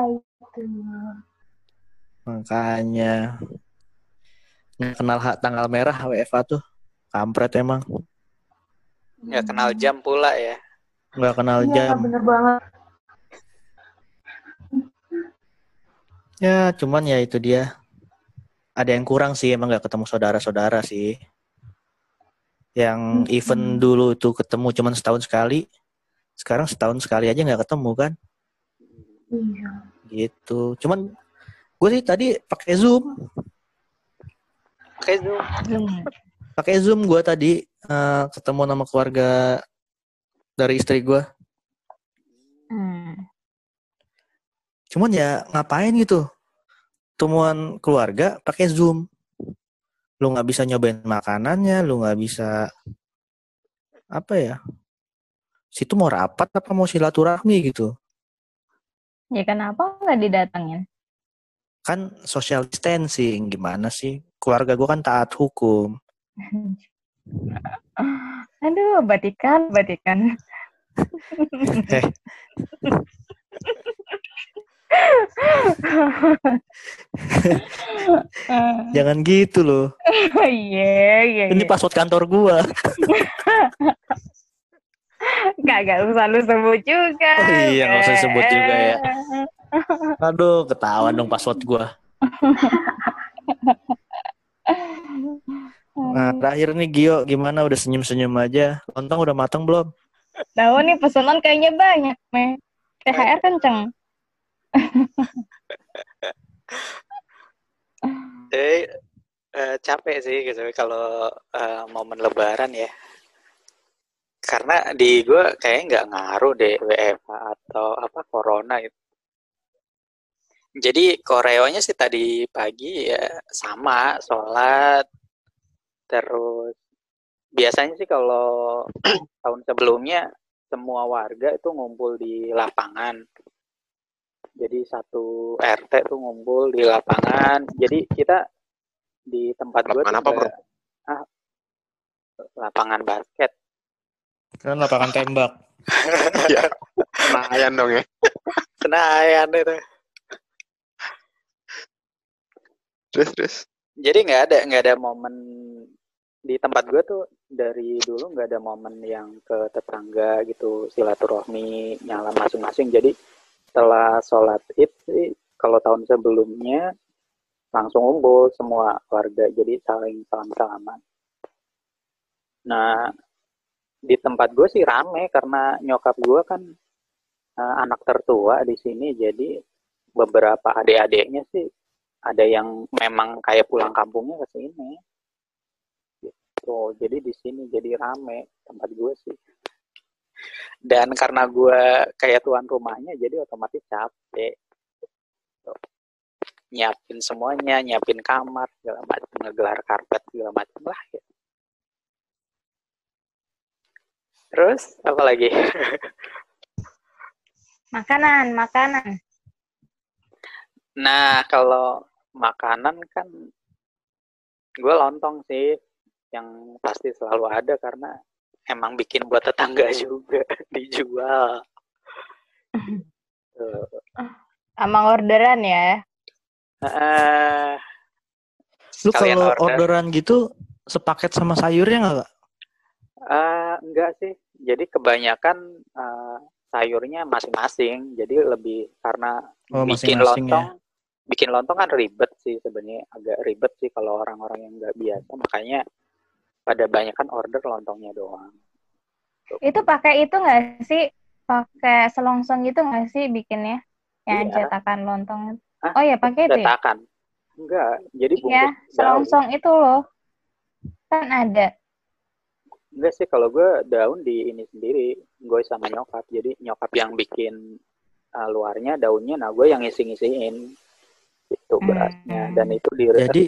itu. Makanya nggak kenal hak tanggal merah WFH tuh. Kampret emang. Nggak kenal jam pula ya. Nggak kenal Iya jam. bener banget. Ya cuman ya itu dia. Ada yang kurang sih emang nggak ketemu saudara-saudara sih. Yang Mm-mm. event dulu itu ketemu cuman setahun sekali. Sekarang setahun sekali aja nggak ketemu kan. Iya. Gitu. Cuman gue sih tadi pakai Zoom. Oke, Zoom. Pakai Zoom gue tadi eh, ketemu sama keluarga dari istri gue. Hmm. Cuman ya ngapain gitu? Temuan keluarga pakai Zoom. Lu nggak bisa nyobain makanannya, lu nggak bisa apa ya? Situ mau rapat apa mau silaturahmi gitu? Ya kenapa nggak didatengin? Kan social distancing gimana sih? Keluarga gue kan taat hukum. [laughs] Aduh, batikan, batikan. Eh. [laughs] Jangan gitu loh. [laughs] Iya, iya, Ini iya. password kantor gua. Gak, gak usah lu sebut juga. Oh iya, nggak usah sebut juga ya. [laughs] Aduh, ketahuan dong password gua. Nah, terakhir nih Gio, gimana? Udah senyum-senyum aja. Lontong udah matang belum? Tahu nih pesanan kayaknya banyak, Meh. THR kenceng. Jadi [laughs] eh, capek sih gitu kalau eh, momen lebaran ya. Karena di gue kayaknya nggak ngaruh deh WFH atau apa corona itu. Jadi koreonya sih tadi pagi ya sama sholat terus biasanya sih kalau [clears throat] tahun sebelumnya semua warga itu ngumpul di lapangan. Jadi satu RT tuh ngumpul di lapangan. Jadi kita di tempat gue Lapangan apa, Bro? ah, lapangan basket. Kan lapangan tembak. [laughs] ya. Lumayan dong ya. Senayan itu. terus terus. Jadi nggak ada nggak ada momen di tempat gue tuh dari dulu nggak ada momen yang ke tetangga gitu silaturahmi nyala masing-masing. Jadi setelah sholat id sih kalau tahun sebelumnya langsung ngumpul semua warga. Jadi saling salam salaman nah di tempat gue sih rame karena nyokap gue kan uh, anak tertua di sini jadi beberapa adik-adiknya sih ada yang memang kayak pulang kampungnya ke sini gitu jadi di sini jadi rame tempat gue sih dan karena gue kayak tuan rumahnya jadi otomatis capek gitu. nyiapin semuanya nyiapin kamar segala macam ngegelar karpet segala macam lah gitu. Terus apa lagi [laughs] Makanan, makanan. nah kalau makanan kan gue lontong sih yang pasti selalu ada karena emang bikin buat tetangga [laughs] juga dijual. [laughs] Tuh. Emang orderan ya? Eh, Lu kalau order. orderan gitu sepaket sama sayurnya nggak? Eh, enggak sih. Jadi kebanyakan eh, sayurnya masing-masing. Jadi lebih karena Oh, bikin ya. lontong, bikin lontong kan ribet sih sebenarnya agak ribet sih kalau orang-orang yang nggak biasa. Makanya pada banyak kan order lontongnya doang. Itu pakai itu nggak sih? Pakai selongsong gitu nggak sih bikinnya? Yang Iya. cetakan lontong. Hah? Oh ya pakai itu ya? Cetakan. Enggak, jadi bungkus Iya, daun. selongsong itu loh. Kan ada. Enggak sih, kalau gue daun di ini sendiri, gue sama nyokap. Jadi nyokap yang bikin uh, luarnya, daunnya, nah gue yang ngisi-ngisiin itu berasnya. Hmm. Dan itu di Jadi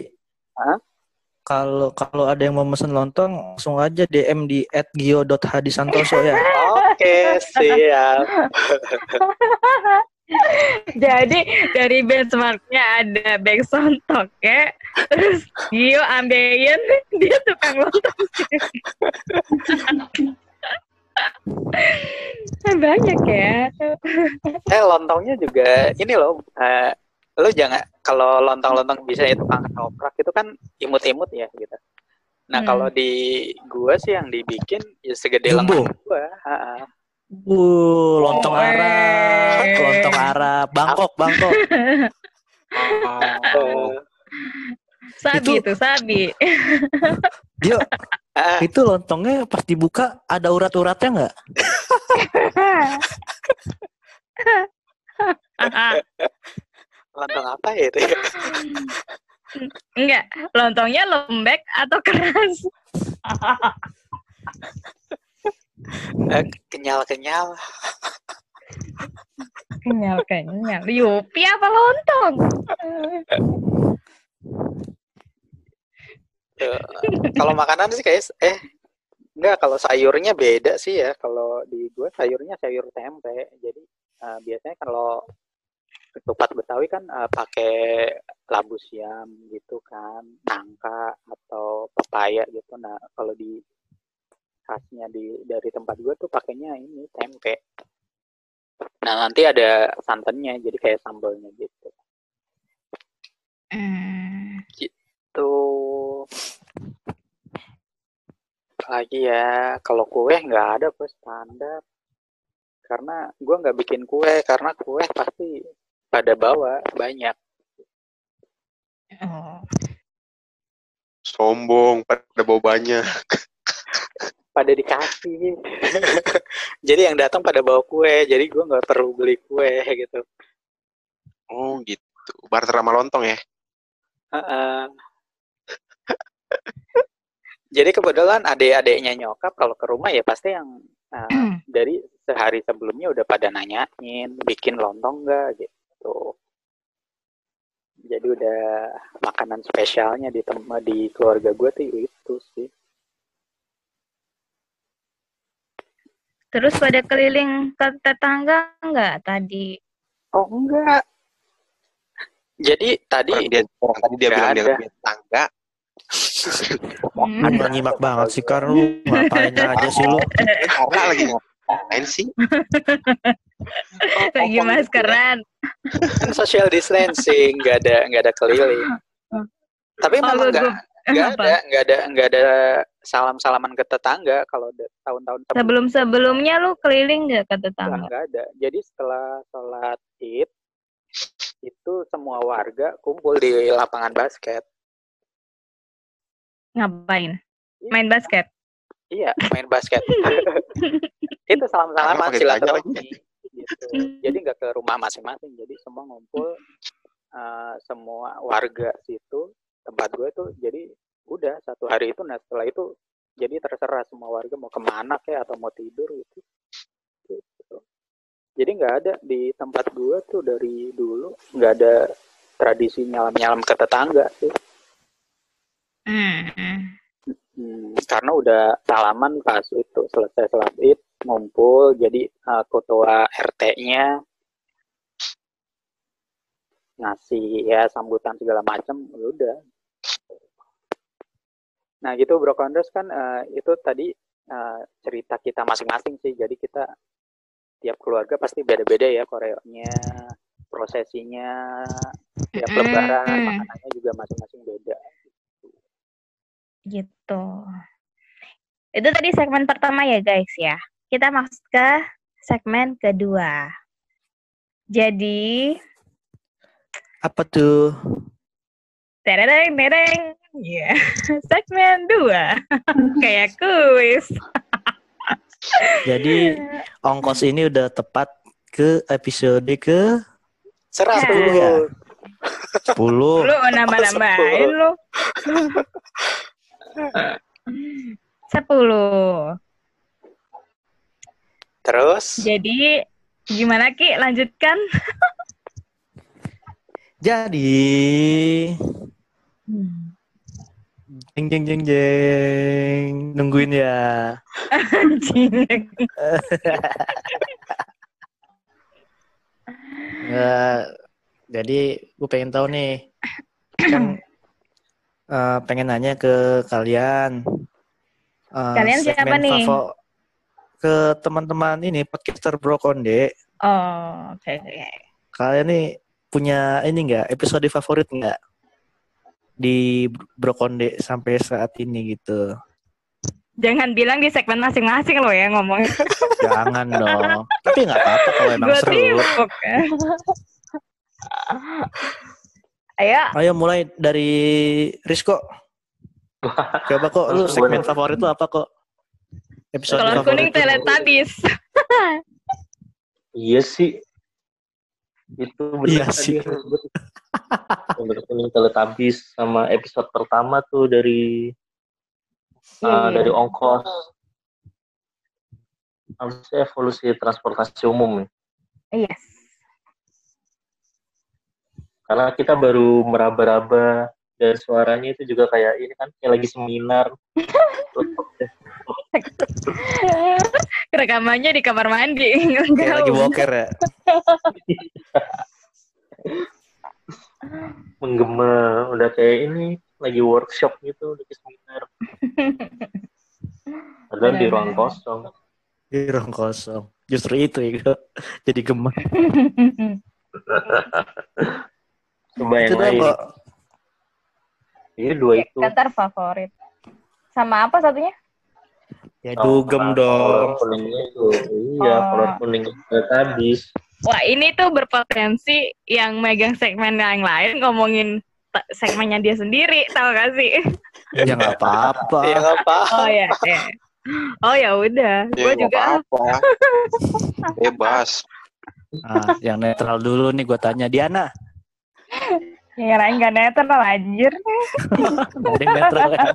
kalau kalau ada yang mau mesen lontong langsung aja DM di @gio.hadisantoso ya. Oke, siap. [laughs] [laughs] Jadi dari benchmarknya ada bank sontok ya, terus Gio ambeien [laughs] dia tukang lontong. [laughs] Banyak ya. Eh, lontongnya juga ini loh. eh, lu jangan kalau lontong-lontong bisa itu tukang ketoprak itu kan imut-imut ya gitu. Nah, Hmm. kalau di gua sih yang dibikin ya segede lengan gua. Ha-ha. Uh, lontong Oh, Arab, eh. lontong Arab, Bangkok, Bangkok. Oh. [laughs] Sabi Itu- itu, sabi. Dio, [laughs] Ah, itu lontongnya pas dibuka ada urat-uratnya nggak? [laughs] lontong apa ya itu? Enggak, lontongnya lembek atau keras? Eh, kenyal-kenyal. Kenyal, kenyal. Yupi apa lontong? Eh, kalau makanan sih kayak eh enggak kalau sayurnya beda sih ya kalau di gue sayurnya sayur tempe jadi eh, biasanya kalau ketupat betawi kan eh, pakai labu siam gitu kan nangka atau pepaya gitu nah kalau di khasnya di dari tempat gue tuh pakainya ini tempe nah nanti ada santannya jadi kayak sambalnya gitu Hmm. tuh lagi ya kalau kue nggak ada kue standar karena gue nggak bikin kue karena kue pasti pada bawa banyak Oh. Sombong pada bawa banyak. [laughs] pada dikasih [laughs] jadi yang datang pada bawa kue jadi gue nggak perlu beli kue gitu Oh gitu. Barter sama lontong ya. Heeh. [laughs] jadi kebetulan adik-adiknya nyokap kalau ke rumah ya pasti yang eh, [clears throat] dari sehari sebelumnya udah pada nanyain bikin lontong nggak gitu jadi udah makanan spesialnya di tem di keluarga gue tuh itu sih Terus pada keliling ke tetangga enggak tadi? oh enggak jadi tadi Orang dia orang tadi dia bilang dia ada. punya tetangga. Hmm. Nggak nyimak banget sih, Kar. Lu ngapain aja sih lu? Karena lagi ngapain sih? Lagi maskeran. kan social distancing nggak ada nggak ada keliling tapi Oh, memang gua- nggak ada nggak ada nggak ada salam salaman ke tetangga kalau tahun-tahun Sebelum sebelumnya lu keliling nggak ke tetangga? nggak ada. Jadi setelah sholat id itu semua warga kumpul di lapangan basket. Ngapain? Iya. Main basket. Iya, main basket. [laughs] itu salam-salaman pakai tanya silaturahmi. Gitu. Jadi nggak ke rumah masing-masing. Jadi semua ngumpul eh, semua warga situ tempat gue tuh jadi udah satu hari itu nah setelah itu jadi terserah semua warga mau ke mana kayak atau mau tidur gitu. Gitu. Jadi nggak ada di tempat gue tuh dari dulu nggak ada tradisi nyalam-nyalam ke tetangga sih. Hmm. Hmm, karena udah salaman pas itu selesai sholat id ngumpul jadi eh, ketua RT-nya ngasih ya sambutan segala macam ya udah nah gitu Bro Kondos kan eh, itu tadi eh, cerita kita masing-masing sih jadi kita tiap keluarga pasti beda-beda ya koreonya prosesinya tiap Mm-mm. lebaran makanannya juga masing-masing beda Gitu. Itu tadi segmen pertama ya guys ya. Kita masuk ke segmen kedua. Jadi, Apa tuh? tereng tereng, ya [laughs] segmen dua [laughs] kayak kuis. [laughs] Jadi ongkos ini udah tepat ke episode ke seratus ya? 10. Lu nambah-nambahin lu. Sepuluh. terus Jadi gimana Ki? Lanjutkan. Jadi jeng jeng jeng jeng nungguin ya. Anjing. [laughs] Nggak, jadi gue pengen tahu nih kan eh, pengen nanya ke kalian. Eh, Kalian siapa nih? favo- ke teman-teman ini podcaster Bro Konde. Oh, oke oke. Kalian nih punya ini enggak episode favorit enggak di Bro Konde sampai saat ini gitu? Jangan bilang di segmen masing-masing lo ya ngomong. [laughs] Jangan dong. Tapi nggak apa-apa kalau emang Gue seru. Ayo, Ayo mulai dari Rizko. Coba kok lu segmen favorit lu apa kok? Episode favorit kuning. Teletubbies. Iya sih. Itu benar Iya sih. Kuning Teletubbies sama episode pertama tuh dari uh, dari ongkos. Harusnya evolusi transportasi umum nih. Yes. Karena kita baru meraba-raba dan suaranya itu juga kayak ini kan kayak lagi seminar. [laughs] Rekamannya di kamar mandi. Kayak lagi walker ya. [laughs] menggema udah kayak ini lagi workshop gitu lagi seminar padahal di ruang kosong Di ruang kosong. Justru itu ya. [laughs] Jadi gemar. coba yang lain ini dua itu Kantor favorit. Sama apa satunya? Ya Oh, dugem kolor dong. kuningnya itu iya Oh. kolor kuning habis Wah ini tuh berpotensi yang megang segmen yang lain ngomongin segmennya dia sendiri, tahu gak sih? Ya nggak apa-apa. ya nggak apa Oh ya, ya. Oh ya udah, gue Ya, nggak juga apa-apa. [laughs] Bebas. Nah, yang netral dulu nih gue tanya Diana. ngirain gak netral anjir. [laughs] Ada yang netral ya?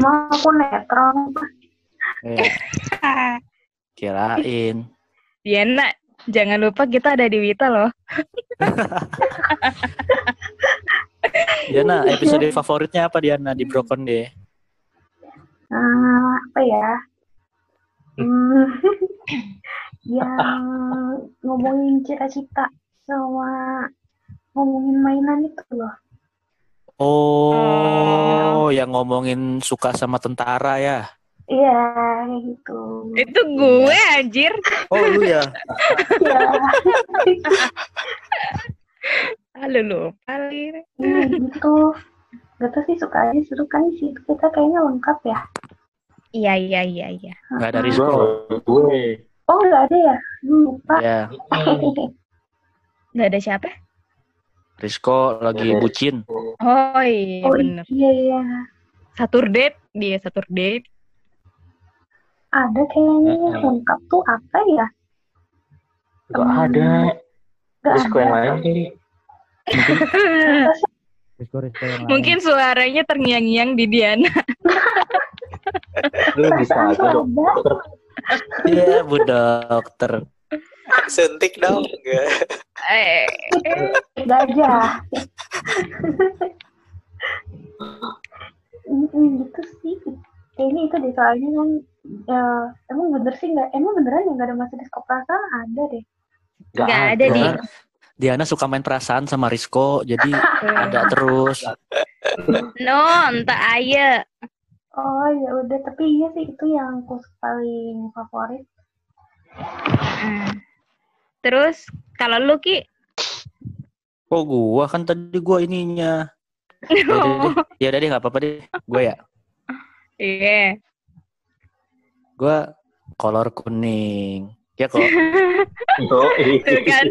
Mau aku netral. Eh, [laughs] kirain. Diana, jangan lupa kita ada di Wita loh. [laughs] Diana, episode favoritnya apa Diana di Broken deh? Ah, apa ya? Hmm, [laughs] yang ngomongin cita-cita sama ngomongin mainan itu loh. Oh, yang ngomongin suka sama tentara ya? Iya, kayak gitu. Itu gue anjir. Oh lu ya? Iya. lu lupa Lir. Iya gitu. Gak tau sih suka aja seru kan sih kita kayaknya lengkap ya. Iya iya iya iya. Nggak ada Heeh. Rizko. Gue. Oh nggak ada ya? Lupa. Ya, Gak ada siapa? Rizko lagi bucin. Oh iya oh bener. iya iya. Saturday dia Saturday. Ada kayaknya Mm-mm. lengkap tuh apa ya? Gak ada. Gak yang ada. lain kali. Mungkin suaranya terngiang-ngiang di Diana. Lu bisa aja dong. Dokter. Iya, Bu Dokter. Suntik dong. Nggak. Eh, Gajah. [laughs] Gitu sih. Kayaknya itu deh soalnya kan ya, emang bener sih nggak emang beneran ya nggak ada masa diskop perasaan ada deh. Gak, Nggak ada, Di. Diana, suka main perasaan sama Rizko, jadi [laughs] ada terus. no, entah aja. Oh ya udah tapi iya sih itu yang aku paling favorit. Hmm. Terus kalau lu Ki, Oh, gua kan tadi gua ininya. Ya udah deh, [laughs] ya udah deh nggak apa-apa deh. Gue ya, Iya. Gua kolor kuning. Ya kok. [laughs] Yo, Tuh kan,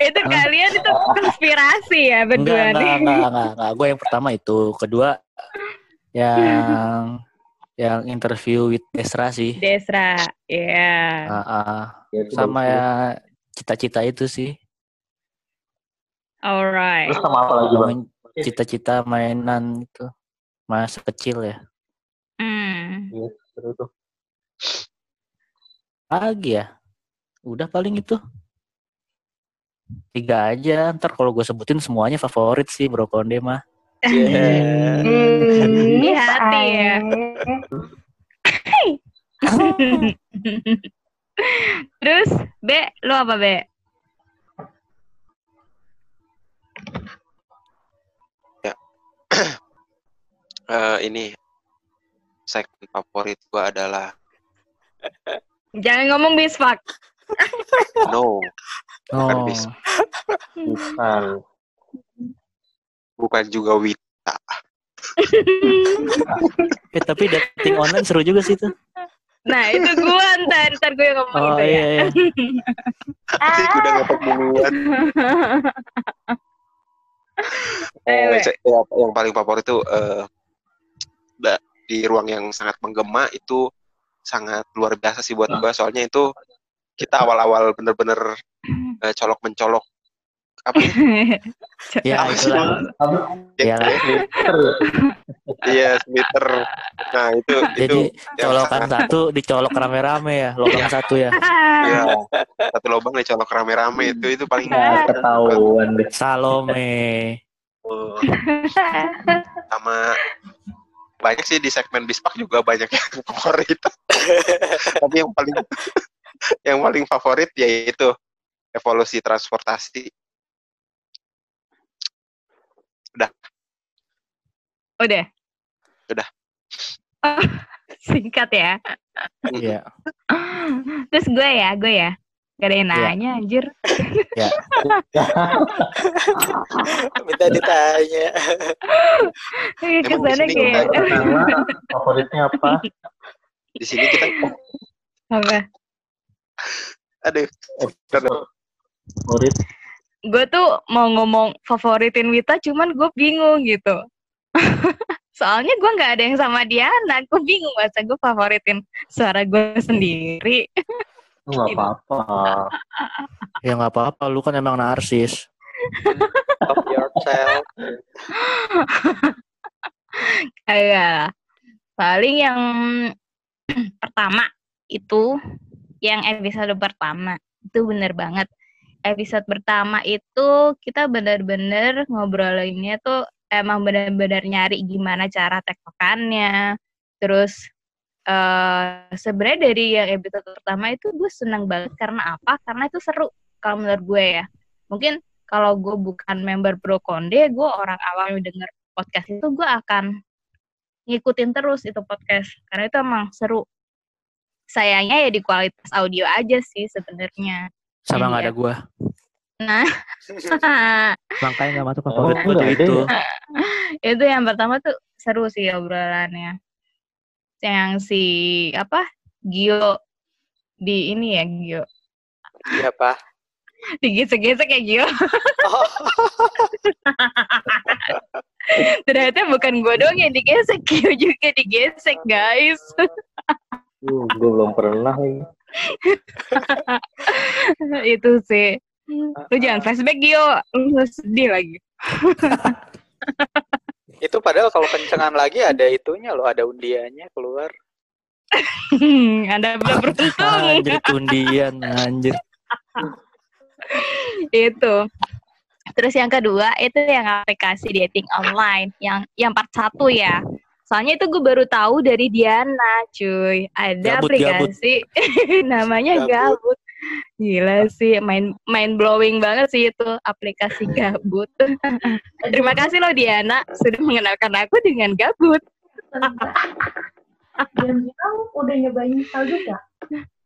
itu kalian itu konspirasi ya berdua enggak, nih. enggak, enggak, enggak. Gue yang pertama itu. Kedua yang yang interview with Desra sih. Desra, ya. Ah, ah. Ya, itu sama ya cita-cita itu sih. Alright. Terus sama apa lagi bang? Cita-cita mainan itu masa kecil ya. Hmm. Iya, seru tuh. Lagi ya. Udah paling itu. Tiga aja. Ntar kalau gue sebutin semuanya favorit sih Bro Konde mah. Iya. Di hati ya. Terus B, lu apa B? [clears throat] Eh, ini segmen favorit gua adalah Jangan ngomong bisfak. no, Bukan Oh. bis. Bukan. bukan juga Wita. [laughs] Eh, tapi dating online seru juga sih tuh. Nah, itu gua ntar, ntar gue yang ngomong Oh itu ya. iya, iya. [laughs] Udah ngepet duluan. Eh, [laughs] Oh, ya, yang paling favorit tuh eh, da- di ruang yang sangat menggema itu sangat luar biasa sih buat gua soalnya itu kita awal-awal bener-bener eh, colok mencolok apa ya? [laughs] Ya Apa sih itulah. Ya, Twitter. [laughs] Iya, Twitter. Nah, itu itu jadi yang colokan satu dicolok rame-rame ya, lubang satu ya. [laughs] Iya, satu lubang dicolok rame-rame itu itu paling Nggak ketahuan deh. Salome. Oh. sama banyak sih di segmen bispak juga banyak yang [laughs] favorit [laughs] tapi yang paling yang paling favorit yaitu evolusi transportasi Udah. Udah. Oh, [laughs] singkat ya. Iya. Terus gue ya, gue ya. Gak ada yang Iya. nanya, anjir. [laughs] Minta ditanya. Kayak ke sana sini kayak... Pertama, favoritnya apa? di sini kita Apa? aduh Favorit. Gue tuh mau ngomong favoritin Wita, cuman gue bingung gitu. [laughs] Soalnya gue nggak ada yang sama Diana, gue bingung masa gue favoritin suara gue sendiri. [laughs] Nggak apa-apa. Ya nggak apa-apa, lu kan emang narsis. Of yourself. Kayak paling yang pertama itu yang episode pertama itu bener banget. Episode pertama itu kita bener-bener ngobrolinnya tuh emang bener-bener nyari gimana cara tektokannya. Terus eh sebenarnya dari yang episode pertama itu gue seneng banget karena apa? Karena itu seru kalau menurut gue ya. Mungkin kalau gue bukan member Pro Konde, gue orang awam yang denger podcast itu gue akan ngikutin terus itu podcast karena itu emang seru. Sayangnya ya di kualitas audio aja sih sebenarnya. Sama Iya. nggak ada gua. Nah, [laughs] Makanya nggak masuk Oh, favorit gue nggak ada itu. ya? [laughs] itu yang pertama tuh seru sih obrolannya. Yang si apa? Gio di ini ya Gio. Siapa? Digesek-gesek ya Gio. Oh, Ternyata bukan gue doang yang digesek, Gio juga digesek guys. Uh, gue belum pernah lagi. itu sih. Lu jangan flashback Gio, lu sedih lagi. [laughs] itu padahal kalau kencengan lagi ada itunya loh, ada undiannya keluar. Anda belum [laughs] beruntung. Anjir tundian anjir. itu. Terus yang kedua itu yang aplikasi dating online, yang yang part satu ya. Soalnya itu gue baru tahu dari Diana, cuy. Ada Gabut, aplikasi [laughs] namanya Gabut. Gabut. Gila sih, main main blowing banget sih itu aplikasi [laughs] Gabut. Terima kasih loh Diana sudah mengenalkan aku dengan Gabut. [laughs] Dan udah nyobain install juga?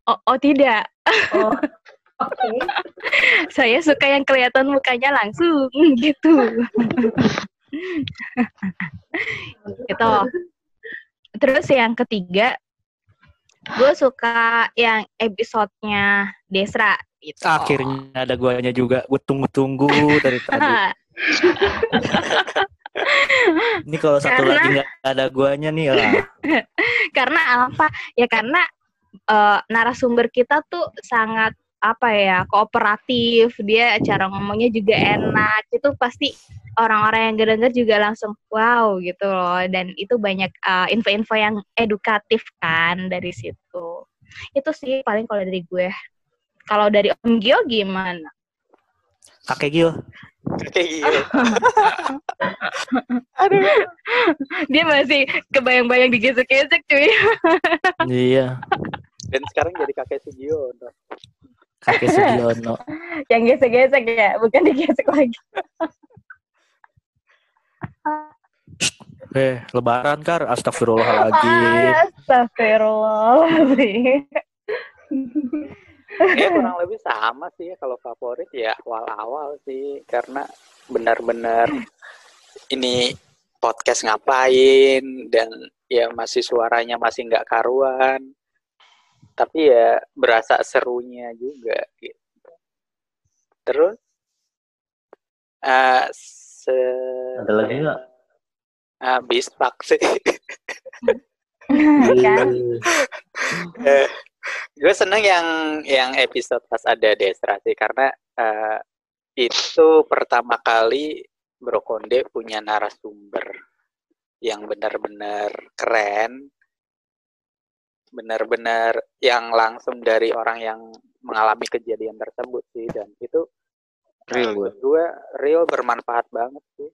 Oh, oh tidak, Oh, [laughs] oke. saya suka yang kelihatan mukanya langsung gitu. gitu. Terus yang ketiga, gue suka yang episodenya Desra gitu. Akhirnya ada guanya juga. Gue tunggu-tunggu dari [laughs] tadi. Ini kalau satu Karena- lagi nggak ada guanya nih lah. [laughs] karena apa? Ya karena eh, narasumber kita tuh sangat apa ya kooperatif. Dia cara ngomongnya juga enak. Itu pasti orang-orang yang denger juga langsung wow gitu loh. Dan itu banyak eh, info-info yang edukatif kan dari situ. Itu sih paling kalau dari gue. Kalau dari Om Gio gimana? Kakek Gil. Kayak gitu. Dia masih kebayang-bayang digesek-gesek cuy. Iya. Dan sekarang jadi kakek Sugiono. Kakek Sugiono. [laughs] yang gesek-gesek ya, bukan digesek lagi. [laughs] Eh, lebaran kar. Astagfirullahaladzim. [laughs] Astagfirullahaladzim. Ya kurang lebih sama sih ya kalau favorit ya awal-awal sih karena benar-benar ini podcast ngapain dan ya masih suaranya masih nggak karuan tapi ya berasa serunya juga gitu. Terus? Eh se Ada lagi nggak? habis pak sih. [laughs] Kan? [laughs] Eh, gue seneng yang yang episode pas ada Desra sih karena eh, itu pertama kali Brokonde punya narasumber yang benar-benar keren, benar-benar yang langsung dari orang yang mengalami kejadian tersebut sih dan itu Real buat gue real bermanfaat banget sih.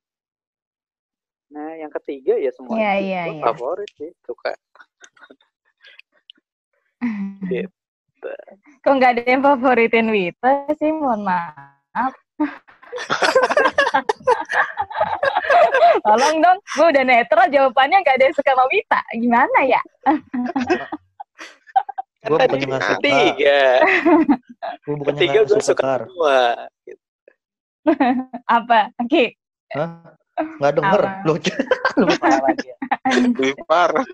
Nah yang ketiga ya semua Iya, itu iya, gue iya. favorit sih suka [laughs] gitu. Kok nggak ada yang favoritin Wita sih? Mohon maaf. [laughs] Tolong dong, gue udah netral jawabannya nggak ada yang suka sama Wita. Gimana ya? [laughs] Gue Kan bukannya tadi nggak suka. Ketiga, Gue bukannya ketiga gue suka, semua. Apa? Oke. Hah? Nggak denger. Lu [laughs] lu parah dia. Lebih parah.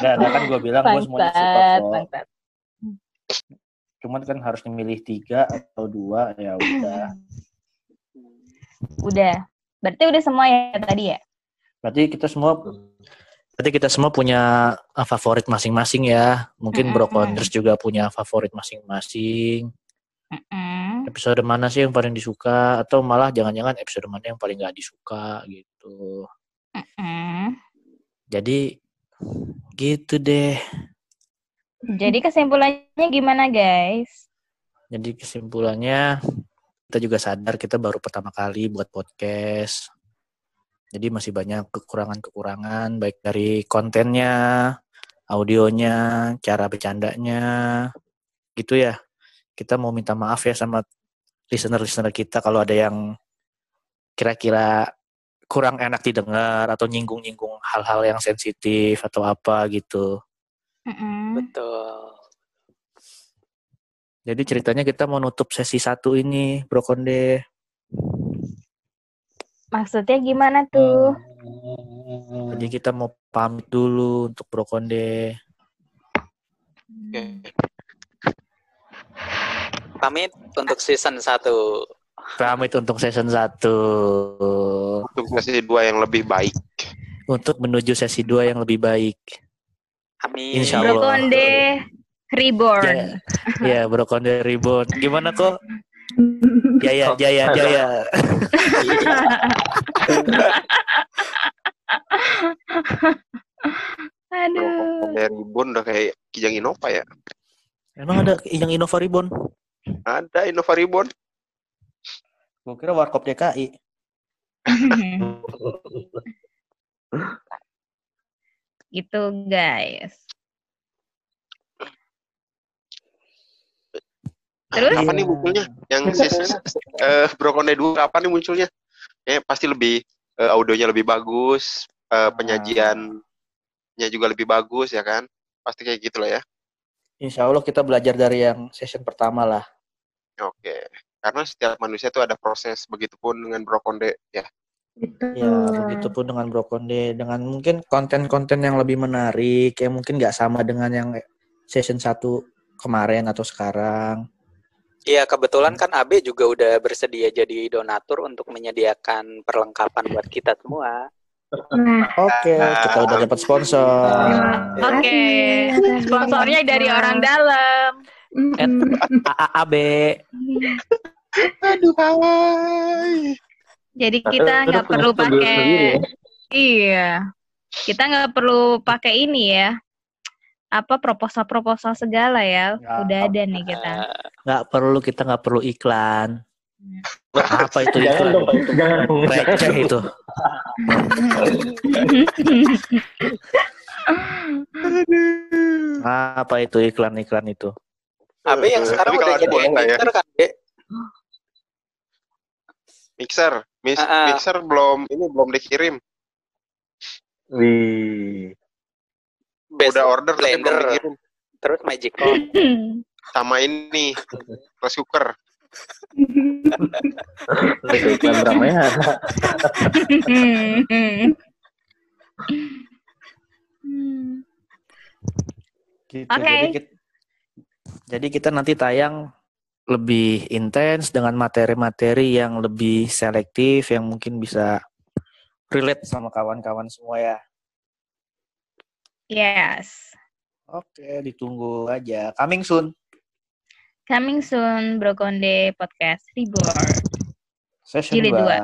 Ada, ada kan gue bilang gue semuanya suka kok. Cuman kan harus memilih tiga atau dua ya udah. Udah. Berarti udah semua ya tadi ya? Berarti kita semua berarti kita semua punya uh, favorit masing-masing ya. Mungkin Mm-mm. Brokonders juga punya favorit masing-masing. Mm-mm. Episode mana sih yang paling disuka atau malah jangan-jangan episode mana yang paling gak disuka gitu. Mm-mm. Jadi gitu deh. Jadi kesimpulannya gimana guys? Jadi kesimpulannya kita juga sadar kita baru pertama kali buat podcast. Jadi masih banyak kekurangan-kekurangan baik dari kontennya, audionya, cara bercandanya. Gitu ya. Kita mau minta maaf ya sama listener-listener kita kalau ada yang kira-kira kurang enak didengar atau nyinggung-nyinggung hal-hal yang sensitif atau apa gitu. Mm-mm. Betul. Jadi ceritanya kita mau nutup sesi satu ini, Bro Konde. Maksudnya gimana tuh? Jadi kita mau pamit dulu untuk Bro Konde. Oke. Pamit untuk season 1. Pamit untuk season 1. Untuk sesi dua yang lebih baik. Untuk menuju sesi 2 yang lebih baik. Amin. Insya Bro Allah. Konde Reborn. Ya, ya Bro Konde Ribon. Gimana kok? [laughs] Jaya, jaya, jaya. [laughs] Aduh. Dari Ribon udah kayak Kijang Innova ya. Emang ada yang Innova Ribon? Ada Innova Ribon. Gue kira Warkop DKI. [laughs] gitu guys. Terus? Kapan nih munculnya? Yang eh Brokonde 2 kapan nih munculnya? Eh pasti lebih eh, audionya lebih bagus, eh, penyajiannya juga lebih bagus ya kan? Pasti kayak gitu lah ya. Insya Allah kita belajar dari yang session pertama lah. Oke. Karena setiap manusia itu ada proses, begitupun dengan Brokonde ya. Gitu. Ya, begitupun dengan Bro Konde. Dengan mungkin konten-konten yang lebih menarik, yang mungkin nggak sama dengan yang session 1 kemarin atau sekarang. Iya, kebetulan kan Abe juga udah bersedia jadi donatur untuk menyediakan perlengkapan buat kita semua. Nah, Oke, kita udah dapat sponsor. Oke. kasih. Sponsornya dari orang dalam. AAB. Aduh, hai. Jadi kita nggak perlu pakai ya. iya. Kita nggak perlu pakai ini ya. Apa proposal-proposal segala ya. Nggak. Udah ada nih kita. Nggak perlu, kita nggak perlu iklan. Apa itu iklan? jangan dong. Itu. [laughs] Apa itu iklan-iklan itu? Abe yang sekarang tapi udah jadi nggak ya? editor kan, Be? Mixer, Mis- Ah, ah. mixer belum ini belum dikirim. Wih. Best Udah order tapi belum blender, dikirim. terus Magic Roll. [laughs] Sama ini rice cooker. Gitu. Jadi, kita, jadi kita nanti tayang lebih intens dengan materi-materi yang lebih selektif yang mungkin bisa relate sama kawan-kawan semua ya. Yes. Oke, ditunggu aja. Coming soon. Coming soon Brokonde Podcast Reborn. Session Jilid 2. dua.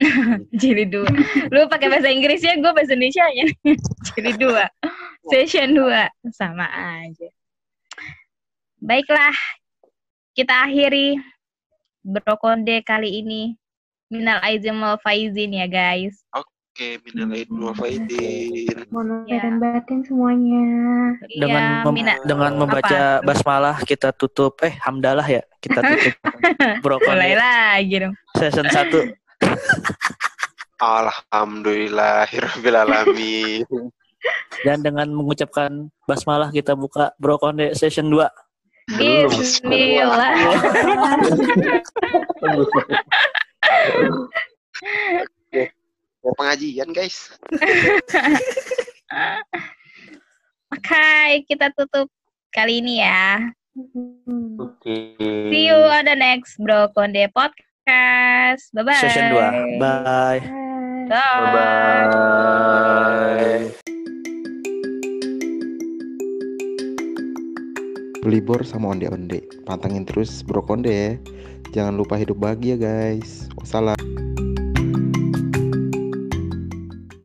[laughs] Jilid 2. Lu pakai bahasa Inggrisnya, gue bahasa Indonesia nya. [laughs] Jilid 2. Session 2. Sama aja. Baiklah. Kita akhiri Brokonde kali ini. Minal aizin wal faizin ya guys. Oke, minal aidin wal faizin. Mohon Ya. dan batin semuanya. Dengan Iya, mem- mina- dengan membaca Apa? basmalah kita tutup eh hamdalah ya kita [laughs] tutup mulai brokoli lagi dong. season [laughs] 1 Alhamdulillahirrahmanirrahim. dan dengan mengucapkan basmalah kita buka brokonde session 2 Belum. Bismillah. [laughs] Mau pengajian, guys. [laughs] Oke, kita tutup kali ini ya. Oke. See you on the next Bro Konde podcast. Bye bye. session 2 bye Bye. Bye. Bye-bye. Belibor sama onde-onde. Pantengin terus Bro Konde ya. Jangan lupa hidup bahagia guys. Wassalam.